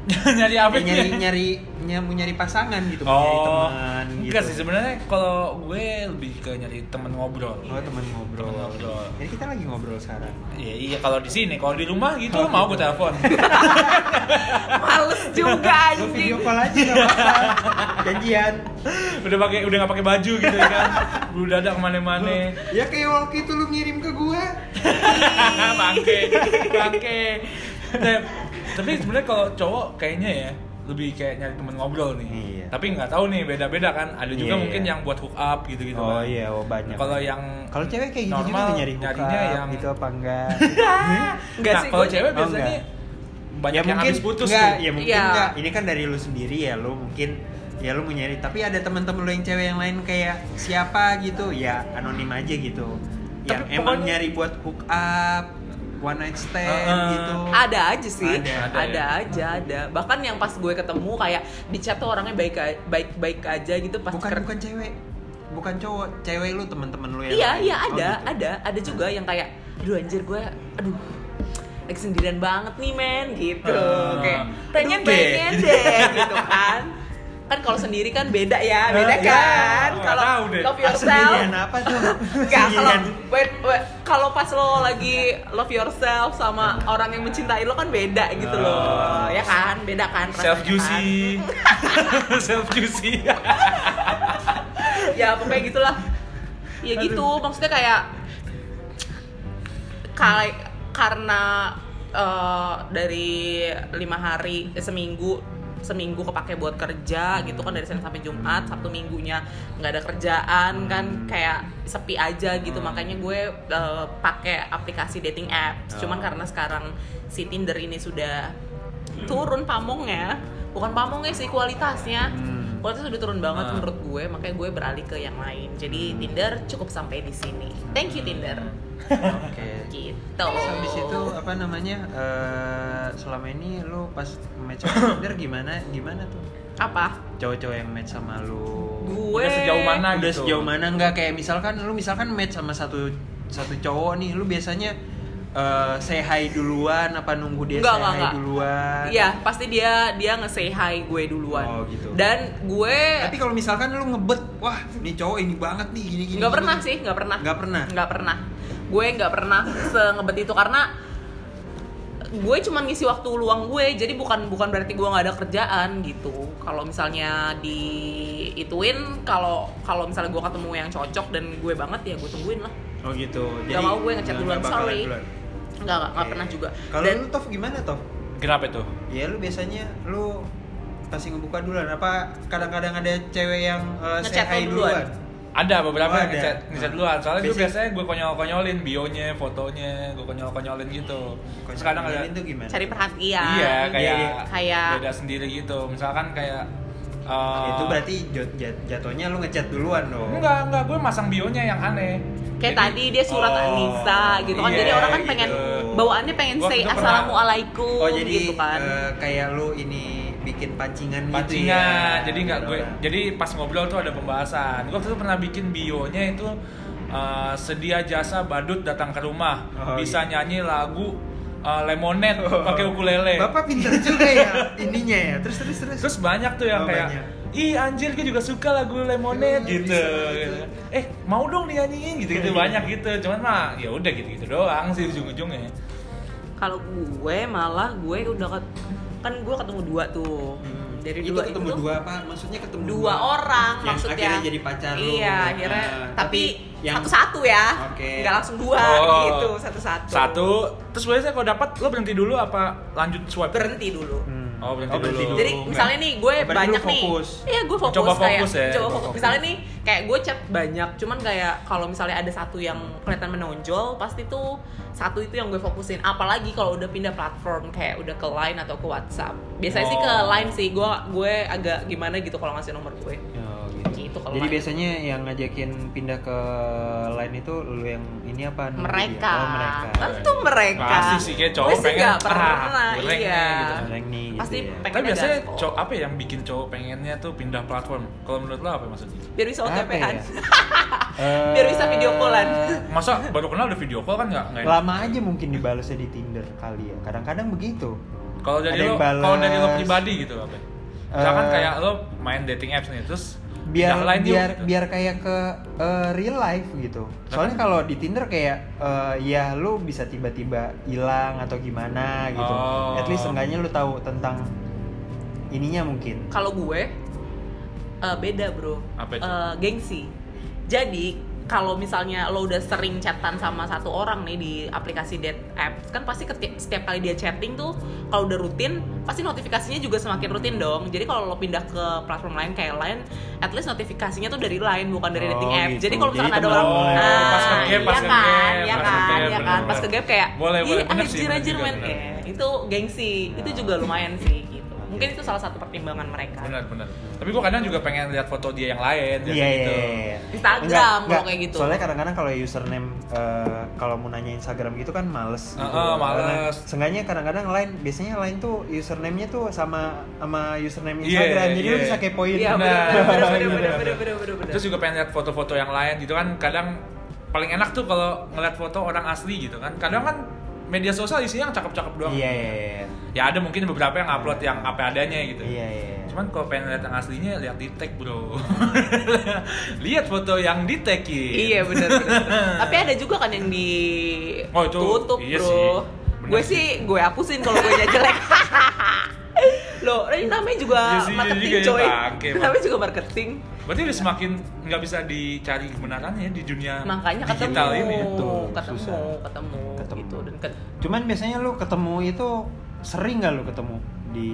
Speaker 1: nyari apa
Speaker 2: Ya, nyari nyari nyari nyari pasangan gitu, nyari
Speaker 1: Oh,
Speaker 2: teman gitu.
Speaker 1: enggak sih sebenarnya kalau gue lebih ke nyari temen ngobrol.
Speaker 2: Oh, teman ngobrol.
Speaker 1: Temen ngobrol.
Speaker 2: Jadi kita lagi ngobrol sekarang.
Speaker 1: Iya iya kalau di sini, kalau di rumah gitu
Speaker 2: Oh,
Speaker 1: mau
Speaker 2: gitu.
Speaker 1: gue telepon.
Speaker 3: males juga
Speaker 2: Lu video call aja nggak apa-apa. Janjian.
Speaker 1: udah pakai udah nggak pakai baju gitu ya kan. Bulu dada ke mana-mana.
Speaker 2: Ya kayak waktu itu lu ngirim ke gua.
Speaker 1: bangke, bangke. Tapi sebenarnya kalau cowok kayaknya ya lebih kayak nyari temen ngobrol nih.
Speaker 2: Iya.
Speaker 1: Tapi nggak tahu nih beda-beda kan. Ada juga
Speaker 2: Iya,
Speaker 1: mungkin
Speaker 2: iya.
Speaker 1: yang buat hook up gitu-gitu
Speaker 2: Oh
Speaker 1: kan.
Speaker 2: iya, oh banyak.
Speaker 1: Kalau yang
Speaker 2: Kalau cewek kayak gitu
Speaker 1: normal,
Speaker 2: juga nyari
Speaker 1: nyarinya
Speaker 2: hookup
Speaker 1: yang
Speaker 2: gitu apa enggak?
Speaker 3: Enggak
Speaker 1: nah,
Speaker 3: sih,
Speaker 1: kalau cewek
Speaker 2: Oh,
Speaker 1: biasanya
Speaker 2: enggak.
Speaker 1: banyak yang habis putus
Speaker 2: enggak,
Speaker 1: tuh.
Speaker 2: ya mungkin
Speaker 3: Iya.
Speaker 2: enggak. Ini kan dari lu sendiri ya, lu mungkin ya lu mau nyari. Tapi ada teman-teman lu yang cewek yang lain kayak siapa gitu, ya anonim aja gitu. Yang
Speaker 1: Tapi
Speaker 2: emang
Speaker 1: pokoknya-
Speaker 2: nyari buat hook up, one night stand
Speaker 1: Heeh.
Speaker 2: gitu.
Speaker 3: Ada aja sih,
Speaker 2: Ada,
Speaker 3: ada,
Speaker 1: ada ya.
Speaker 3: aja, ada. Bahkan yang pas gue ketemu kayak di chat tuh orangnya baik baik baik aja gitu pas
Speaker 2: Bukan bukan cewek. Bukan cowok, cewek lu teman-teman lu yang
Speaker 3: Iya,
Speaker 2: lain.
Speaker 3: iya
Speaker 2: Oh,
Speaker 3: ada,
Speaker 2: gitu.
Speaker 3: ada, ada juga yang kayak, aduh anjir gue, aduh lagi sendirian banget nih men gitu,
Speaker 1: Ah.
Speaker 3: kayak pengen pengen deh gitu kan. Kan kalau sendiri kan beda ya, beda
Speaker 2: Ah, iya.
Speaker 3: kan.
Speaker 1: Oh,
Speaker 3: Kalau love
Speaker 2: Ah,
Speaker 3: yourself,
Speaker 2: apa tuh?
Speaker 3: Kalau
Speaker 2: Sendirian.
Speaker 3: wait, wait, kalau pas lo lagi love yourself sama orang yang mencintai lo kan beda gitu loh.
Speaker 1: Oh.
Speaker 3: Ya kan? Beda kan
Speaker 1: self juicy. self juicy.
Speaker 3: kan? Ya pokoknya gitulah. Ya gitu, maksudnya kayak kayak karena eh, dari lima hari eh, seminggu seminggu kepake buat kerja gitu kan dari Senin sampai Jumat Sabtu minggunya nggak ada kerjaan kan kayak sepi aja gitu. Makanya gue eh, pakai aplikasi dating apps. Cuman
Speaker 2: Oh.
Speaker 3: karena sekarang si Tinder ini sudah turun pamongnya bukan pamongnya sih kualitasnya.
Speaker 2: Hmm.
Speaker 3: kualitasnya sudah turun banget
Speaker 1: Ah.
Speaker 3: menurut gue makanya gue beralih ke yang lain. Jadi Tinder cukup sampai di sini. Thank you Tinder
Speaker 2: Oke.
Speaker 3: gitu
Speaker 2: Terus habis itu apa namanya? eh, selama ini lu pas match sama Tinder gimana gimana tuh?
Speaker 3: apa
Speaker 2: Cowok-cowok yang match sama lu.
Speaker 3: gue
Speaker 1: Udah sejauh mana
Speaker 2: Udah
Speaker 1: gitu?
Speaker 2: sejauh mana enggak kayak misalkan lu misalkan match sama satu satu cowok nih, lu biasanya eh, say hi duluan apa nunggu dia
Speaker 3: Enggak,
Speaker 2: say
Speaker 3: enggak,
Speaker 2: hi
Speaker 3: enggak.
Speaker 2: duluan?
Speaker 3: Iya, pasti dia dia nge-say hi gue duluan.
Speaker 2: Oh, gitu.
Speaker 3: Dan gue
Speaker 2: Tapi kalau misalkan lu ngebet, wah, ini cowok ini banget nih gini gini.
Speaker 3: nggak
Speaker 2: gini.
Speaker 3: pernah sih, nggak pernah.
Speaker 2: Nggak pernah.
Speaker 3: Nggak pernah. Gue nggak pernah sengebet itu karena gue cuman ngisi waktu luang gue jadi bukan bukan berarti gue nggak ada kerjaan gitu kalau misalnya di ituin kalau kalau misalnya gue ketemu yang cocok dan gue banget ya gue tungguin lah
Speaker 2: Oh gitu.
Speaker 3: Nggak mau gue ngechat duluan, sorry.
Speaker 2: duluan.
Speaker 3: nggak nggak
Speaker 2: Oke.
Speaker 3: pernah juga
Speaker 2: Kalau
Speaker 3: dan
Speaker 2: lu Tof gimana Tof?
Speaker 1: Kenapa itu?
Speaker 2: Ya lu biasanya lu pasti ngebuka duluan apa kadang-kadang ada cewek yang uh,
Speaker 3: Ngechat duluan?
Speaker 2: duluan?
Speaker 1: Ada beberapa
Speaker 2: Oh,
Speaker 1: yang ngechat, ngechat
Speaker 2: Nah.
Speaker 1: duluan. Soalnya gue
Speaker 2: Biasanya-
Speaker 1: gue konyol-konyolin bionya, fotonya, gue konyol-konyolin gitu. Terus kadang ada
Speaker 2: Konyolin tuh gimana?
Speaker 3: cari perhatian
Speaker 1: Iya, kayak
Speaker 2: Iya,
Speaker 3: kayak
Speaker 1: beda sendiri gitu. Misalkan kayak eh,
Speaker 2: itu berarti jat- jat- jatuhnya lu ngechat duluan dong.
Speaker 1: Enggak, enggak, gue masang bionya yang aneh.
Speaker 3: kayak
Speaker 1: Jadi-
Speaker 3: tadi dia surat
Speaker 2: Oh,
Speaker 3: Anissa gitu kan
Speaker 1: iya,
Speaker 3: jadi orang kan
Speaker 1: gitu.
Speaker 3: pengen bawaannya pengen
Speaker 1: Gua-
Speaker 3: say assalamualaikum
Speaker 2: Oh jadi
Speaker 3: gitu kan
Speaker 2: eh, kayak lu ini bikin pancingan, gitu
Speaker 1: pancingan
Speaker 2: ya?
Speaker 1: jadi nggak gue jadi pas ngobrol tuh ada pembahasan gue waktu itu pernah bikin bionya itu uh, sedia jasa badut datang ke rumah
Speaker 2: Oh,
Speaker 1: bisa
Speaker 2: iya.
Speaker 1: nyanyi lagu uh, lemonade pakai ukulele
Speaker 2: Bapak pintar juga ya ininya ya. Terus terus terus.
Speaker 1: terus banyak tuh yang
Speaker 2: Oh,
Speaker 1: kayak
Speaker 2: banyak.
Speaker 1: ih anjir gue juga suka lagu lemonade
Speaker 2: Iya,
Speaker 1: gitu. gitu
Speaker 2: gitu.
Speaker 1: eh mau dong dinyanyiin gitu gitu banyak gitu cuman mah ya udah gitu gitu doang sih ujung ujungnya
Speaker 3: kalau gue malah gue udah ket- kan gue ketemu dua tuh
Speaker 2: Hmm.
Speaker 3: dari
Speaker 2: itu
Speaker 3: dua
Speaker 2: ketemu
Speaker 3: itu
Speaker 2: dua apa? Maksudnya ketemu
Speaker 3: dua orang
Speaker 2: yang
Speaker 3: maksudnya
Speaker 2: akhirnya jadi pacar lu.
Speaker 3: iya
Speaker 2: Nah,
Speaker 3: akhirnya
Speaker 2: tapi
Speaker 3: tapi
Speaker 2: yang-
Speaker 3: satu-satu ya
Speaker 2: Oke.
Speaker 3: nggak langsung dua
Speaker 1: Oh.
Speaker 3: gitu satu-satu
Speaker 1: satu terus biasanya kalau dapat lo berhenti dulu apa lanjut swipe
Speaker 3: berhenti dulu
Speaker 2: Hmm.
Speaker 1: Oh, berhenti dulu.
Speaker 3: Jadi misalnya nih gue
Speaker 2: Oh, berarti
Speaker 3: banyak nih. Iya, gue fokus
Speaker 1: Coba
Speaker 3: kayak
Speaker 1: fokus ya,
Speaker 3: coba fokus.
Speaker 1: fokus.
Speaker 3: Misalnya nih kayak gue chat banyak, cuman kayak kalau misalnya ada satu yang kelihatan menonjol, pasti tuh satu itu yang gue fokusin. Apalagi kalau udah pindah platform kayak udah ke Line atau ke WhatsApp. Biasanya sih ke
Speaker 1: Oh.
Speaker 3: Line sih. Gue gue agak gimana gitu kalau ngasih nomor gue. Kalau
Speaker 2: Jadi
Speaker 3: Line.
Speaker 2: biasanya yang ngajakin pindah ke line itu lu yang ini apa?
Speaker 3: mereka.
Speaker 2: Oh, mereka.
Speaker 3: Tentu mereka.
Speaker 1: Pasti sih, kayak cowok
Speaker 3: gue
Speaker 1: pengen,
Speaker 3: nggak
Speaker 1: ah,
Speaker 3: pernah,
Speaker 1: goreng
Speaker 3: iya.
Speaker 1: nih, gitu.
Speaker 2: Goreng nih, gitu
Speaker 3: Pasti
Speaker 2: ya.
Speaker 3: pengen
Speaker 1: Tapi biasanya cowok apa ya yang bikin cowok pengennya tuh pindah platform? Kalau menurut lo apa maksudnya?
Speaker 3: biar bisa
Speaker 2: Apa
Speaker 3: OTP-an.
Speaker 2: ya? Eh,
Speaker 3: Biar bisa video callan.
Speaker 1: Masa baru kenal udah video call kan nggak?
Speaker 2: Lama aja mungkin dibalasnya di Tinder kali ya. Kadang-kadang begitu.
Speaker 1: Kalau dari lo, kalau dari lo pribadi gitu apa? Misalkan
Speaker 2: Eh,
Speaker 1: kayak lo main dating apps nih, terus
Speaker 2: biar
Speaker 1: yuk,
Speaker 2: biar
Speaker 1: gitu.
Speaker 2: biar kayak ke eh, real life gitu. Soalnya kalau di Tinder kayak eh, ya lu bisa tiba-tiba hilang atau gimana gitu.
Speaker 1: Oh.
Speaker 2: At least enggaknya lu tahu tentang ininya mungkin.
Speaker 3: kalau gue eh, beda bro
Speaker 1: Apa itu?
Speaker 3: Eh, gengsi jadi kalau misalnya lo udah sering chatan sama satu orang nih di aplikasi date apps kan pasti setiap kali dia chatting tuh kalau udah rutin pasti notifikasinya juga semakin rutin dong. Jadi kalau lo pindah ke platform lain kayak lain at least notifikasinya tuh dari lain bukan dari
Speaker 2: Oh,
Speaker 3: dating apps
Speaker 2: gitu.
Speaker 3: jadi kalau misalkan
Speaker 2: Jadi
Speaker 3: ada orang nah,
Speaker 1: Oh, pas
Speaker 3: iya
Speaker 1: ke-gap,
Speaker 3: kan?
Speaker 1: pas
Speaker 3: iya kan? iya kan? pas ke gap kayak
Speaker 1: Boleh, boleh,
Speaker 3: "Ih,
Speaker 1: bener sih,
Speaker 3: anjir anjir men. itu gengsi. Itu juga lumayan sih mungkin itu salah satu pertimbangan mereka
Speaker 1: Benar, benar. Tapi gue kadang juga pengen lihat foto dia yang lain,
Speaker 2: Iya
Speaker 1: biasa
Speaker 2: iya.
Speaker 1: gitu.
Speaker 2: iya.
Speaker 3: Instagram
Speaker 2: Enggak,
Speaker 3: kalau
Speaker 2: enggak.
Speaker 3: kayak gitu.
Speaker 2: Soalnya kadang-kadang kalau username eh, kalau mau nanya Instagram gitu kan males. gitu.
Speaker 1: Heeh, males.
Speaker 2: Karena Seenggaknya kadang-kadang lain biasanya lain tuh username-nya tuh sama sama username
Speaker 1: Iya,
Speaker 2: Instagram. Jadi lu
Speaker 1: iya.
Speaker 2: bisa kepoin.
Speaker 3: Iya, bener.
Speaker 1: Terus juga pengen lihat foto-foto yang lain gitu kan. Kadang paling enak tuh kalau ngeliat foto orang asli gitu kan. Kadang kan media sosial isinya yang cakep-cakep doang.
Speaker 2: Iya iya iya.
Speaker 1: Ya ada mungkin beberapa yang upload yang apa adanya gitu.
Speaker 2: Iya iya.
Speaker 1: Cuman kalau pengen lihat yang aslinya lihat di tag bro. lihat foto yang di tag
Speaker 3: Iya bener bener. Tapi ada juga kan yang di
Speaker 1: Oh, itu
Speaker 3: tutup
Speaker 1: iya
Speaker 3: bro.
Speaker 1: sih.
Speaker 3: Gue
Speaker 1: sih.
Speaker 3: gue hapusin kalau gue jelek. Loh, ini namanya juga
Speaker 1: Iya sih, iya
Speaker 3: marketing
Speaker 1: juga ya,
Speaker 3: coy.
Speaker 1: Bang.
Speaker 3: namanya juga marketing.
Speaker 1: Berarti udah semakin nggak bisa dicari kebenarannya di dunia
Speaker 3: Makanya ketemu,
Speaker 1: digital ini. ya.
Speaker 2: Betul,
Speaker 3: ketemu,
Speaker 2: susah.
Speaker 3: ketemu,
Speaker 2: Ketemu.
Speaker 3: gitu dan ke-
Speaker 2: Cuman biasanya lu ketemu itu sering nggak lu ketemu di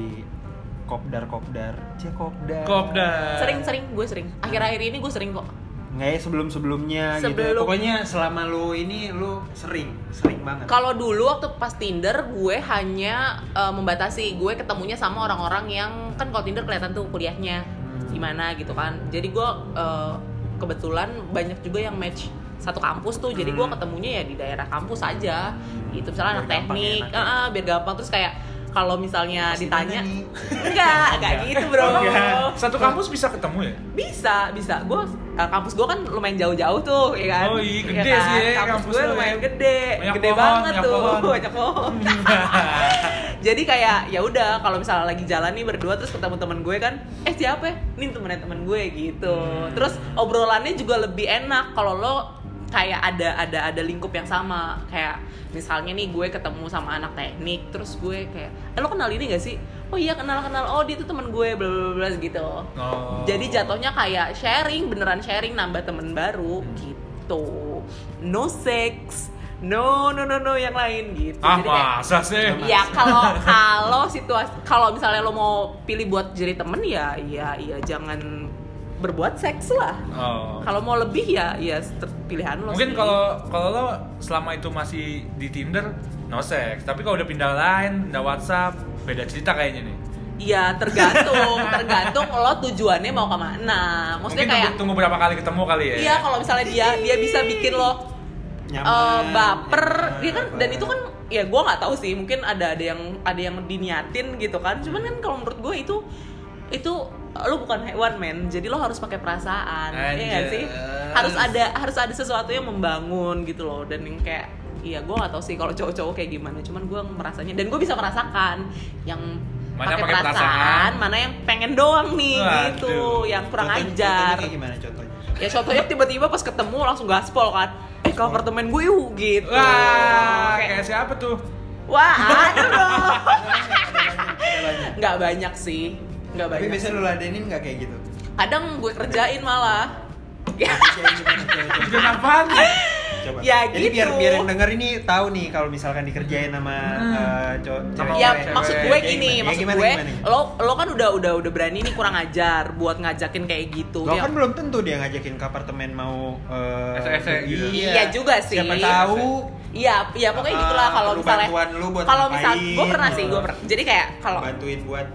Speaker 2: kopdar kopdar, cie kopdar.
Speaker 1: Kopdar.
Speaker 3: sering-sering gue sering. Akhir-akhir ini gue sering kok.
Speaker 2: Nggak ya sebelum sebelumnya gitu.
Speaker 3: Sebelum-
Speaker 2: Pokoknya selama lu ini lu sering, sering banget.
Speaker 3: Kalau dulu waktu pas Tinder gue hanya eh, membatasi gue ketemunya sama orang-orang yang kan kalau Tinder kelihatan tuh kuliahnya
Speaker 2: Hmm.
Speaker 3: gimana gitu kan. Jadi gue eh, kebetulan banyak juga yang match satu kampus tuh. Jadi gue
Speaker 2: Hmm.
Speaker 3: ketemunya ya di daerah kampus aja. Gitu misalnya anak
Speaker 2: Biar gampang
Speaker 3: teknik,
Speaker 2: ya, ya.
Speaker 3: ah, biar gampang terus kayak kalau misalnya
Speaker 2: Pasti
Speaker 3: ditanya enggak enggak gitu bro
Speaker 1: Oh, enggak. Satu kampus bisa ketemu ya?
Speaker 3: bisa bisa gue kampus gue kan lumayan jauh-jauh tuh ya kan
Speaker 1: Oh, iya,
Speaker 3: Ya
Speaker 1: gede
Speaker 3: kan?
Speaker 1: sih ya,
Speaker 3: kampus,
Speaker 1: kampus
Speaker 3: gue
Speaker 1: lu
Speaker 3: lumayan
Speaker 1: ya.
Speaker 3: gede
Speaker 1: Banyak
Speaker 3: gede
Speaker 1: pohon,
Speaker 3: banget
Speaker 1: banyak
Speaker 3: tuh
Speaker 1: pohon.
Speaker 3: banyak pohon jadi kayak ya udah kalau misalnya lagi jalan nih berdua terus ketemu temen gue kan eh siapa ya ini temennya temen gue gitu
Speaker 1: Hmm.
Speaker 3: terus obrolannya juga lebih enak kalau lo kayak ada ada ada lingkup yang sama. Kayak misalnya nih gue ketemu sama anak teknik terus gue kayak eh lo kenal ini gak sih? Oh iya kenal kenal oh dia tuh temen gue bla bla bla gitu.
Speaker 1: Oh.
Speaker 3: jadi jatuhnya kayak sharing beneran sharing nambah temen baru gitu. No sex. No no no no yang lain gitu.
Speaker 1: Ah,
Speaker 3: Jadi kayak-
Speaker 1: masa sih?
Speaker 3: Ya kalau kalau situasi kalau misalnya lo mau pilih buat jadi temen ya ya ya jangan berbuat seks lah.
Speaker 1: Oh.
Speaker 3: Kalau mau lebih ya ya pilihan lo.
Speaker 1: Mungkin kalau kalau lo selama itu masih di Tinder no sex, tapi kalau udah pindah lain, pindah WhatsApp, beda cerita kayaknya nih.
Speaker 3: Iya tergantung tergantung lo tujuannya mau ke mana. Maksudnya
Speaker 1: Mungkin
Speaker 3: kayak
Speaker 1: tunggu, tunggu berapa kali ketemu kali ya.
Speaker 3: iya kalau misalnya dia dia bisa bikin lo
Speaker 2: Nyaman,
Speaker 3: eh, baper
Speaker 2: nyaman,
Speaker 3: dia kan dan itu kan ya gue nggak tahu sih mungkin ada ada yang ada yang diniatin gitu kan cuman kan kalau menurut gue itu itu lo bukan hewan men jadi lo harus pakai perasaan ya nggak sih harus ada harus ada sesuatu yang membangun gitu loh dan yang kayak Iya, gue gak tahu sih kalau cowok-cowok kayak gimana. Cuman gue merasanya dan gue bisa merasakan yang
Speaker 1: Mana
Speaker 3: pakai perasaan,
Speaker 1: perasaan,
Speaker 3: mana yang pengen doang nih
Speaker 1: Waduh.
Speaker 3: gitu, yang kurang
Speaker 2: Contohnya-
Speaker 3: ajar.
Speaker 2: contohnya gimana contohnya
Speaker 3: Ya contohnya tiba-tiba pas ketemu langsung gaspol kan. Eh ke apartemen gue yuk gitu.
Speaker 1: Wah,
Speaker 3: Kayak,
Speaker 1: kayak siapa tuh?
Speaker 3: Wah, ada dong. Nggak banyak sih. Nggak
Speaker 2: tapi
Speaker 3: banyak.
Speaker 2: biasanya lu ladenin nggak kayak gitu
Speaker 3: Kadang gue kerjain malah.
Speaker 2: Kayak gimana, coba, coba.
Speaker 1: Itu apaan?
Speaker 2: Coba.
Speaker 3: Ya,
Speaker 2: Jadi biar
Speaker 3: gitu.
Speaker 2: biar yang denger ini tahu nih kalau misalkan dikerjain sama
Speaker 1: Hmm.
Speaker 2: eh, cowok cewek.
Speaker 3: Ya
Speaker 1: cewek.
Speaker 3: maksud gue gini?
Speaker 2: Ya,
Speaker 3: maksud
Speaker 2: gimana,
Speaker 3: gue
Speaker 2: gimana?
Speaker 3: lo lo kan udah udah udah berani nih kurang ajar buat ngajakin kayak gitu.
Speaker 2: Lo
Speaker 3: Ya,
Speaker 2: kan belum tentu dia ngajakin ke apartemen mau eh,
Speaker 1: Ese-ese gitu.
Speaker 3: Iya juga sih.
Speaker 2: Siapa tahu
Speaker 3: Iya, iya pokoknya
Speaker 2: Ah,
Speaker 3: gitulah kalau misalnya kalau misal gue pernah sih,
Speaker 2: gitu.
Speaker 3: gue pernah. Jadi kayak kalau
Speaker 2: bantuin buat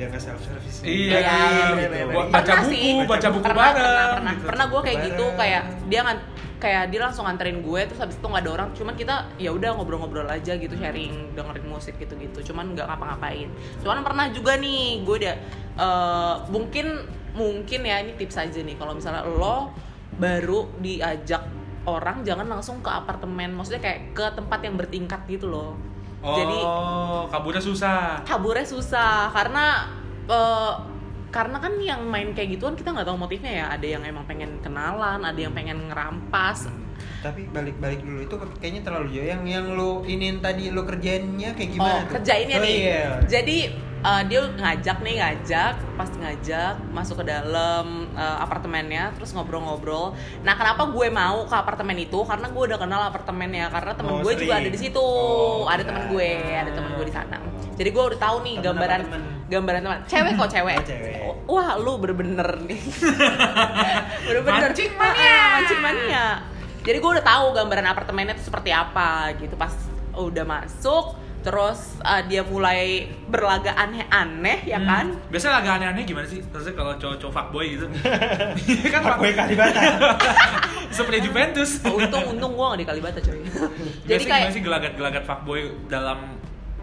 Speaker 2: biar nggak self service.
Speaker 1: Iya,
Speaker 3: Iya,
Speaker 1: iya,
Speaker 3: iya,
Speaker 1: gitu.
Speaker 2: bener, bener.
Speaker 1: Buat baca buku,
Speaker 3: sih.
Speaker 1: baca buku
Speaker 3: pernah,
Speaker 1: bareng.
Speaker 3: pernah pernah
Speaker 1: gitu.
Speaker 3: pernah gue kayak gitu
Speaker 2: Bareng.
Speaker 3: kayak dia ngan kayak dia langsung nganterin gue terus habis itu nggak ada orang cuman kita ya udah ngobrol-ngobrol aja gitu sharing dengerin musik gitu-gitu cuman nggak ngapa-ngapain cuman pernah juga nih gue udah eh, mungkin mungkin ya ini tips aja nih kalau misalnya lo baru diajak orang jangan langsung ke apartemen maksudnya kayak ke tempat yang bertingkat gitu loh
Speaker 1: Oh,
Speaker 3: jadi
Speaker 1: kaburnya susah.
Speaker 3: kaburnya susah karena eh, karena kan yang main kayak gituan kita nggak tahu motifnya ya ada yang emang pengen kenalan ada yang pengen ngerampas
Speaker 2: Tapi balik-balik dulu itu kayaknya terlalu jauh. Yang yang lu inin tadi lu kerjainnya kayak gimana
Speaker 3: oh
Speaker 2: tuh?
Speaker 3: kerjainnya
Speaker 2: Oh,
Speaker 3: nih
Speaker 2: iya.
Speaker 3: jadi eh, dia ngajak nih ngajak pas ngajak masuk ke dalam eh, apartemennya terus ngobrol-ngobrol. Nah kenapa gue mau ke apartemen itu? Karena gue udah kenal apartemennya karena temen
Speaker 2: Oh,
Speaker 3: gue juga
Speaker 2: sering.
Speaker 3: ada di situ.
Speaker 2: Oh,
Speaker 3: ada temen gue ada temen gue di sana. Jadi gue udah tahu nih
Speaker 2: Temen
Speaker 3: gambaran
Speaker 2: temen?
Speaker 3: gambaran teman. Cewek kok cewek?
Speaker 2: Oh, cewek.
Speaker 3: wah lu bener-bener nih. Bener-bener
Speaker 1: Mancing mania.
Speaker 3: Mancing mania. Jadi gue udah tahu gambaran apartemennya itu seperti apa gitu. Pas udah masuk terus uh, dia mulai berlaga aneh-aneh ya kan
Speaker 1: Hmm. Biasanya agak aneh-aneh gimana sih? Terusnya kalau cowok-cowok fuckboy gitu. Kan
Speaker 2: Pak Boy Kalibata.
Speaker 1: Seperti Juventus.
Speaker 3: Untung untung gue gak di Kalibata coy jadi
Speaker 1: Biasanya
Speaker 3: kayak
Speaker 1: gimana sih gelagat-gelagat fuckboy dalam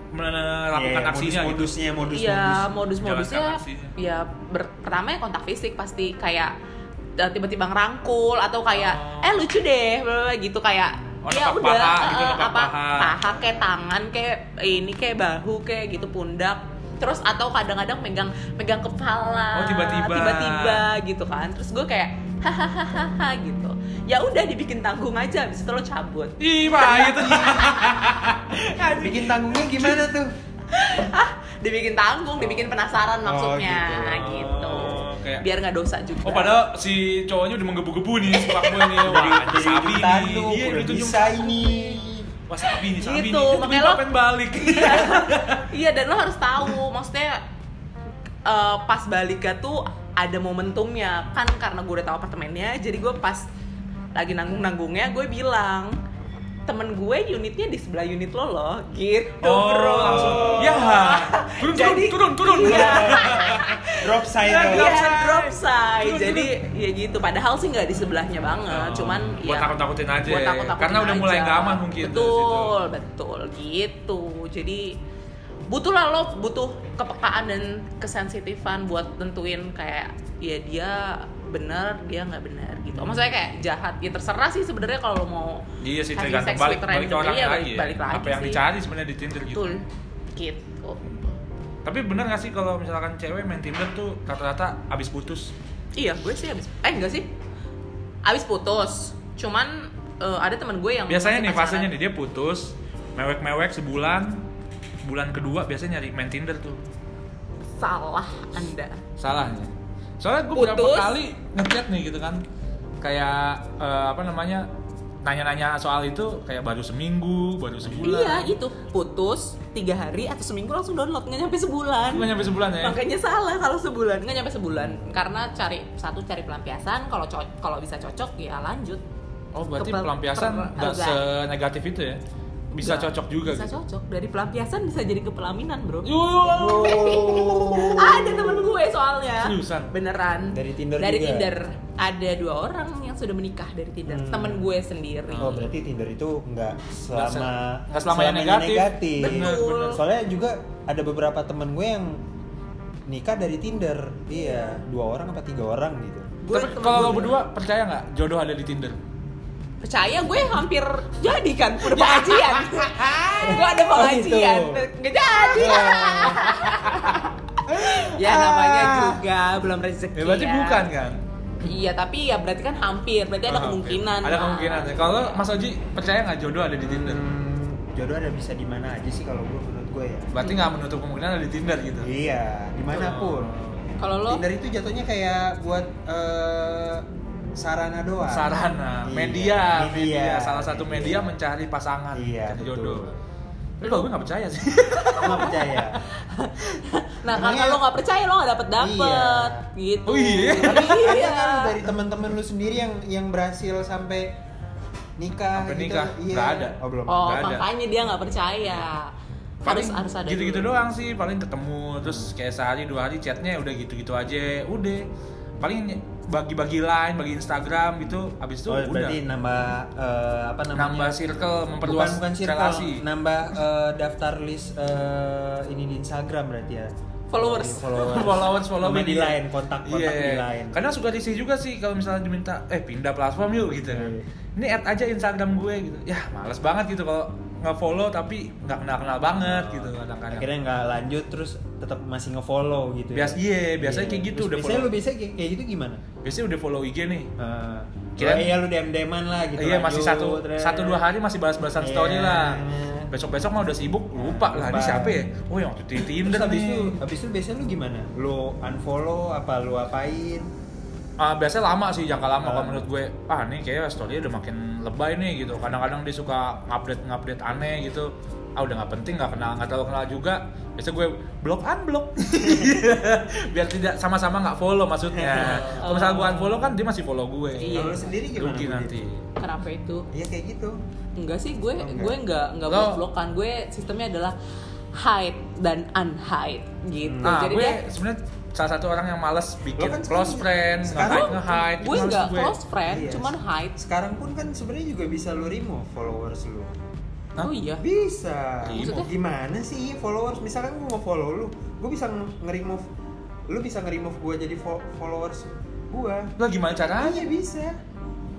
Speaker 1: melakukan
Speaker 2: Iya,
Speaker 1: aksinya gitu?
Speaker 2: modus-modusnya, modus-modus.
Speaker 3: Iya, modus-modusnya
Speaker 1: Jalankan aksinya.
Speaker 3: ya ber- pertama ya kontak fisik pasti kayak eh, tiba-tiba ngerangkul atau kayak
Speaker 1: Oh.
Speaker 3: eh lucu deh gitu kayak
Speaker 1: Oh,
Speaker 3: ya udah
Speaker 1: paha gitu,
Speaker 3: apa
Speaker 1: paha.
Speaker 3: paha kayak tangan kayak ini kayak bahu kayak gitu pundak terus atau kadang-kadang megang megang kepala
Speaker 1: Oh, tiba-tiba.
Speaker 3: tiba-tiba gitu kan terus gue kayak hahaha gitu ya udah dibikin tanggung aja habis itu lo cabut
Speaker 1: Ih, bahaya tuh.
Speaker 2: Bikin tanggungnya gimana tuh?
Speaker 3: ah dibikin tanggung dibikin penasaran maksudnya
Speaker 2: gitu.
Speaker 3: gitu,
Speaker 1: Oh, kayak-
Speaker 3: biar nggak dosa juga
Speaker 1: Oh padahal si cowoknya udah menggebu-gebu nih si fuckboy nih. Wah,
Speaker 2: Jadi
Speaker 1: sabi
Speaker 2: ikutan
Speaker 1: nih. Iya,
Speaker 2: udah
Speaker 1: itu
Speaker 2: bisa ini.
Speaker 1: Wah, sabi nih, sabi
Speaker 3: Gitu,
Speaker 1: nih. Itu
Speaker 3: makanya lo-
Speaker 1: pengen balik.
Speaker 3: iya iya dan lo harus tahu maksudnya eh, pas baliknya tuh ada momentumnya kan karena gue udah tahu apartemennya jadi gue pas lagi nanggung nanggungnya gue bilang temen gue unitnya di sebelah unit lo loh gitu
Speaker 1: Oh,
Speaker 3: bro
Speaker 1: langsung. Ya. Turun, turun,
Speaker 3: Jadi-
Speaker 1: turun, turun.
Speaker 3: iya,
Speaker 2: Drop side
Speaker 1: Iya,
Speaker 2: dong.
Speaker 1: drop side.
Speaker 3: drop side
Speaker 1: Turun,
Speaker 3: jadi ya gitu padahal sih nggak di sebelahnya banget cuman
Speaker 1: buat
Speaker 3: ya
Speaker 1: takut-takutin aja.
Speaker 3: buat takut-takutin
Speaker 1: Karena udah mulai
Speaker 3: aja.
Speaker 1: nggak aman mungkin
Speaker 3: betul
Speaker 1: situ.
Speaker 3: betul gitu jadi butuh lah lo butuh kepekaan dan kesensitifan buat tentuin kayak ya dia benar dia nggak benar gitu maksudnya kayak jahat ya terserah sih sebenarnya kalau lo mau
Speaker 1: Iya sih tergantung balik, balik ke orangnya
Speaker 3: iya,
Speaker 1: lagi
Speaker 3: balik,
Speaker 1: ya.
Speaker 3: balik lagi
Speaker 1: Apa yang
Speaker 3: sih.
Speaker 1: dicari sebenarnya di Tinder gitu.
Speaker 3: betul gitu
Speaker 1: Tapi bener gak sih kalau misalkan cewek main Tinder tuh rata-rata abis putus?
Speaker 3: iya gue sih abis eh enggak sih abis putus cuman eh, ada teman gue yang
Speaker 1: Biasanya nih
Speaker 3: pacaran.
Speaker 1: fasenya nih dia putus, mewek-mewek sebulan, bulan kedua biasanya nyari main Tinder tuh.
Speaker 3: salah anda
Speaker 1: Salahnya. Soalnya gue beberapa kali ngechat nih gitu kan, kayak eh, apa namanya nanya-nanya soal itu kayak baru seminggu, baru sebulan.
Speaker 3: iya itu putus tiga hari atau seminggu langsung download nggak nyampe sebulan
Speaker 1: Nggak nyampe sebulan ya?
Speaker 3: makanya salah kalau sebulan nggak nyampe sebulan karena cari satu cari pelampiasan kalau kalau bisa cocok ya lanjut
Speaker 1: Oh berarti
Speaker 3: Kepel-
Speaker 1: pelampiasan nggak senegatif itu ya? Bisa
Speaker 3: Enggak.
Speaker 1: cocok juga
Speaker 3: bisa
Speaker 1: gitu.
Speaker 3: cocok dari pelampiasan bisa jadi ke pelaminan bro ada temen gue soalnya
Speaker 1: Seriusan?
Speaker 3: beneran
Speaker 2: Dari Tinder
Speaker 3: dari
Speaker 2: juga?
Speaker 3: Tinder ada dua orang yang sudah menikah dari Tinder
Speaker 2: Hmm.
Speaker 3: temen gue sendiri
Speaker 2: Oh berarti Tinder itu nggak selama
Speaker 1: se- nggak selamanya
Speaker 2: selamanya
Speaker 1: negatif. Bener,
Speaker 3: Betul.
Speaker 1: bener.
Speaker 2: Soalnya juga ada beberapa temen gue yang nikah dari Tinder. Iya, dua orang apa tiga orang gitu.
Speaker 3: Gue
Speaker 1: kalau berdua percaya nggak jodoh ada di Tinder?
Speaker 3: Percaya gue hampir jadi kan udah pengajian gue ada pengajian
Speaker 2: Oh, gitu.
Speaker 3: nggak jadi ya namanya juga belum rezeki
Speaker 1: Ya berarti
Speaker 3: ya.
Speaker 1: bukan kan?
Speaker 3: iya tapi ya berarti kan hampir berarti ada
Speaker 1: Oh,
Speaker 3: kemungkinan
Speaker 1: Ada kemungkinan. ya. Kalau Mas Oji percaya nggak jodoh ada di Tinder?
Speaker 2: Hmm, jodoh ada bisa di mana aja sih kalau gue menurut gue ya.
Speaker 1: Berarti nggak menutup kemungkinan ada di Tinder gitu.
Speaker 2: Iya, di mana pun.
Speaker 3: kalau lo
Speaker 2: Tinder itu jatuhnya kayak buat eh, sarana doang.
Speaker 1: Sarana,
Speaker 2: Iya,
Speaker 1: media, media, salah satu media mencari pasangan,
Speaker 2: Iya,
Speaker 1: mencari
Speaker 2: betul.
Speaker 1: jodoh. Tapi kalau gue nggak percaya sih.
Speaker 2: Nggak percaya.
Speaker 3: nah
Speaker 2: Emangnya-
Speaker 3: karena lo nggak percaya lo nggak dapet dapet gitu
Speaker 1: Oh iya?
Speaker 2: Tapi ada
Speaker 3: Iya.
Speaker 2: kan dari teman-teman lu sendiri yang yang berhasil sampai nikah
Speaker 1: Sampai
Speaker 2: gitu.
Speaker 1: nikah?
Speaker 2: Iya.
Speaker 1: Nggak ada.
Speaker 2: Oh, belum.
Speaker 3: oh
Speaker 1: Nggak ada.
Speaker 3: makanya dia nggak percaya harus harus ada
Speaker 1: gitu-gitu
Speaker 3: dulu.
Speaker 1: doang sih paling ketemu terus kayak sehari dua hari chatnya udah gitu-gitu aja udah paling bagi-bagi line bagi Instagram gitu abis itu
Speaker 2: Oh,
Speaker 1: udah
Speaker 2: berarti nambah eh, apa namanya?
Speaker 1: nambah circle
Speaker 2: bukan
Speaker 1: memperluas
Speaker 2: bukan circle,
Speaker 1: relasi
Speaker 2: nambah eh, daftar list eh, ini di Instagram berarti ya.
Speaker 3: Followers.
Speaker 2: followers.
Speaker 1: followers followers
Speaker 2: Sama di line, kontak-kontak
Speaker 1: Iya.
Speaker 2: di line.
Speaker 1: Kadang suka risih juga sih kalau misalnya diminta eh pindah platform yuk gitu kan.
Speaker 2: Iya.
Speaker 1: Ini add aja Instagram gue gitu. Ya, males banget gitu kalau nge-follow tapi nggak kenal-kenal banget gitu kadang-kadang.
Speaker 2: Akhirnya nggak lanjut terus tetap masih nge-follow gitu.
Speaker 1: Bias- iya, biasanya kayak gitu,
Speaker 2: Terus
Speaker 1: udah
Speaker 2: biasanya
Speaker 1: follow.
Speaker 2: lu biasanya kayak, kayak gitu gimana?
Speaker 1: Biasanya udah follow IG nih.
Speaker 2: Uh,
Speaker 1: Kirain-
Speaker 2: iya lu DM deman lah gitu.
Speaker 1: iya, masih
Speaker 2: lanjut,
Speaker 1: satu
Speaker 2: terus.
Speaker 1: satu dua hari masih balas-balasan
Speaker 2: Iya.
Speaker 1: story lah. Besok-besok mah udah sibuk, lupa lah ini siapa ya? Oh, yang waktu Tinder
Speaker 2: Terus habis itu, habis itu biasanya lu gimana? Lu unfollow apa lu apain?
Speaker 1: Ah, biasanya lama sih jangka lama kalau
Speaker 2: Ah.
Speaker 1: menurut gue ah nih kayaknya story udah makin lebay nih gitu kadang-kadang dia suka ngupdate ngupdate aneh gitu ah udah nggak penting nggak kenal nggak terlalu kenal juga biasa gue blok unblock biar tidak sama-sama nggak follow maksudnya kalau misalnya gue unfollow kan dia masih follow gue
Speaker 3: Iya.
Speaker 2: Kalau sendiri gimana?
Speaker 1: rugi nanti
Speaker 3: kenapa itu
Speaker 2: Iya kayak gitu.
Speaker 3: Enggak sih, gue
Speaker 2: Oh, enggak.
Speaker 3: gue enggak enggak
Speaker 1: Lo-
Speaker 3: blok blokan. Gue sistemnya adalah hide dan unhide gitu.
Speaker 1: nah
Speaker 3: Jadi
Speaker 1: gue
Speaker 3: dia
Speaker 1: sebenarnya salah satu orang yang males bikin
Speaker 2: Lo kan
Speaker 1: close friend
Speaker 2: sekarang
Speaker 1: nge-hide nge-hide
Speaker 3: gue enggak close friend,
Speaker 2: Iya.
Speaker 3: cuman hide.
Speaker 2: Sekarang pun kan sebenarnya juga bisa lu remove followers lu.
Speaker 1: Hah?
Speaker 3: Oh iya.
Speaker 2: Bisa.
Speaker 1: Remove?
Speaker 2: Gimana sih followers? Misalkan gue mau follow lu, gue bisa nge- nge-remove lu bisa nge-remove gue jadi fo- followers gue.
Speaker 1: lah gimana caranya
Speaker 2: Iya bisa.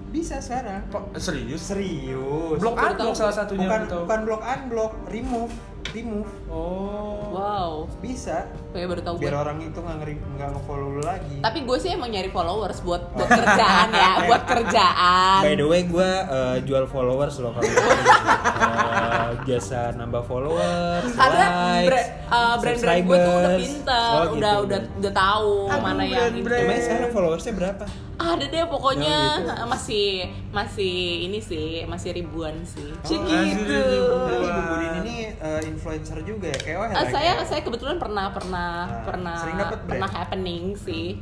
Speaker 2: Bisa sekarang.
Speaker 1: Kok serius
Speaker 2: Serius.
Speaker 1: blok unblock salah satunya
Speaker 2: bukan bukan block unblock, remove, remove.
Speaker 1: oh
Speaker 3: Wow.
Speaker 2: Bisa.
Speaker 3: Kayak baru tahu gue.
Speaker 2: Biar orang itu nggak ngeri nggak nge-follow lu lagi.
Speaker 3: Tapi gue sih emang nyari followers buat buat kerjaan ya, buat kerjaan.
Speaker 2: By the way, gue uh, jual followers loh kalau uh, biasa nambah followers,
Speaker 3: Karena
Speaker 2: likes,
Speaker 3: brand uh, brand-brand gue tuh udah pinter,
Speaker 2: Oh,
Speaker 3: udah
Speaker 2: gitu.
Speaker 3: udah udah tahu
Speaker 1: Aduh,
Speaker 3: mana yang ini.
Speaker 1: brand-brand.
Speaker 2: Emangnya sekarang followersnya berapa?
Speaker 3: Ada deh pokoknya
Speaker 2: Oh, gitu.
Speaker 3: masih masih ini sih, masih ribuan sih.
Speaker 2: Oh,
Speaker 3: gitu.
Speaker 1: ribuan.
Speaker 2: Ibu Budin ini uh, influencer juga ya, kayak
Speaker 3: Eh, saya saya kebetulan pernah pernah
Speaker 2: Nah,
Speaker 3: pernah
Speaker 2: sering dapet brand?
Speaker 3: pernah happening sih.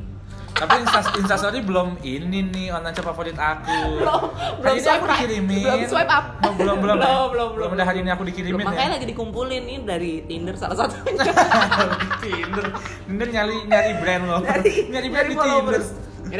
Speaker 1: Tapi Insta Instastory belum ini nih online shop favorit aku.
Speaker 3: Belum belum
Speaker 1: ini
Speaker 3: swipe
Speaker 1: aku dikirimin.
Speaker 3: belum swipe up.
Speaker 1: Oh, belum belum.
Speaker 3: belum, belum, belum.
Speaker 1: ada hari ini aku dikirimin
Speaker 3: Belum, makanya
Speaker 1: ya.
Speaker 3: lagi dikumpulin nih dari Tinder salah satunya.
Speaker 1: Tinder. Tinder nyari nyari brand loh. nyari brand di Tinder.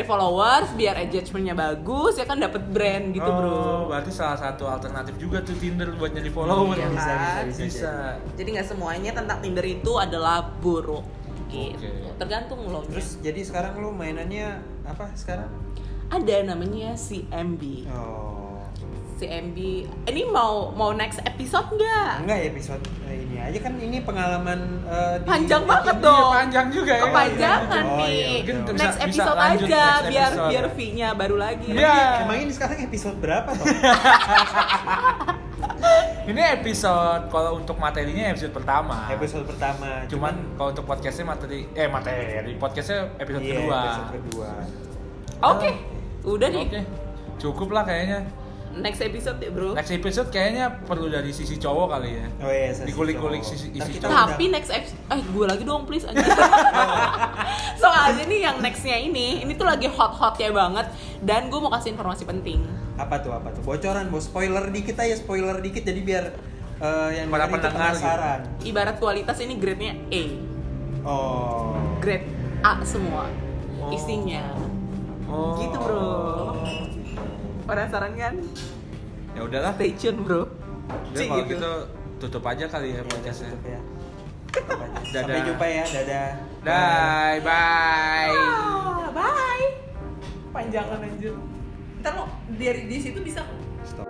Speaker 3: Followers. nyari followers biar engagementnya bagus ya kan dapat brand gitu
Speaker 1: oh,
Speaker 3: bro
Speaker 1: berarti salah satu alternatif juga tuh Tinder buat nyari follower.
Speaker 3: Iya,
Speaker 2: bisa,
Speaker 3: kan?
Speaker 2: bisa,
Speaker 1: Bisa.
Speaker 3: jadi nggak semuanya tentang Tinder itu adalah buruk gitu
Speaker 1: Oke.
Speaker 3: tergantung lo
Speaker 2: Terus jadi sekarang lu mainannya apa sekarang?
Speaker 3: ada namanya CMB
Speaker 2: Oh.
Speaker 3: CMB ini mau mau next episode nggak
Speaker 2: Enggak ya episode ini aja kan ini pengalaman di-
Speaker 3: Panjang
Speaker 2: di-
Speaker 3: banget dong.
Speaker 1: Iya, panjang juga ya.
Speaker 3: kepanjangan
Speaker 2: Oh, iya,
Speaker 3: nih
Speaker 2: mungkin
Speaker 1: bisa-
Speaker 3: next
Speaker 1: bisa
Speaker 3: episode
Speaker 1: lanjut
Speaker 3: aja
Speaker 1: next
Speaker 3: biar
Speaker 1: episode.
Speaker 3: biar fee-nya baru lagi
Speaker 1: Iya.
Speaker 2: Emang ini sekarang episode berapa toh?
Speaker 1: Ini episode kalau untuk materinya episode pertama.
Speaker 2: episode pertama.
Speaker 1: Cuman kalau untuk podcastnya materi eh materi podcastnya episode
Speaker 2: Iya,
Speaker 1: kedua.
Speaker 2: Episode kedua.
Speaker 3: oke udah nih
Speaker 1: Oke. Cukup lah kayaknya.
Speaker 3: Next episode ya bro
Speaker 1: Next episode kayaknya perlu dari sisi cowok kali ya.
Speaker 2: Oh iya, sesi
Speaker 1: Dikulik-kulik sisi- isi
Speaker 2: kita
Speaker 1: cowok.
Speaker 3: tapi next episode eh gue lagi dong please aja soalnya nih yang nextnya ini ini tuh lagi hot hotnya banget dan gue mau kasih informasi penting
Speaker 2: apa tuh apa tuh bocoran bos spoiler dikit aja spoiler dikit jadi biar eh, yang
Speaker 1: Para pendengar gitu.
Speaker 2: penasaran.
Speaker 3: ibarat kualitas ini grade-nya A
Speaker 2: Oh.
Speaker 3: grade A semua
Speaker 1: Oh.
Speaker 3: isinya
Speaker 1: Oh.
Speaker 3: gitu bro penasaran kan
Speaker 1: ya udahlah
Speaker 3: stay tune bro Jadi
Speaker 1: kalau
Speaker 3: gitu.
Speaker 1: gitu tutup aja kali ya podcastnya
Speaker 2: ya, ya.
Speaker 1: Dadah.
Speaker 2: Sampai jumpa ya, dadah.
Speaker 1: Bye, bye.
Speaker 3: Oh, bye. Panjangan lanjut. Ntar lo dari di situ bisa. Stop.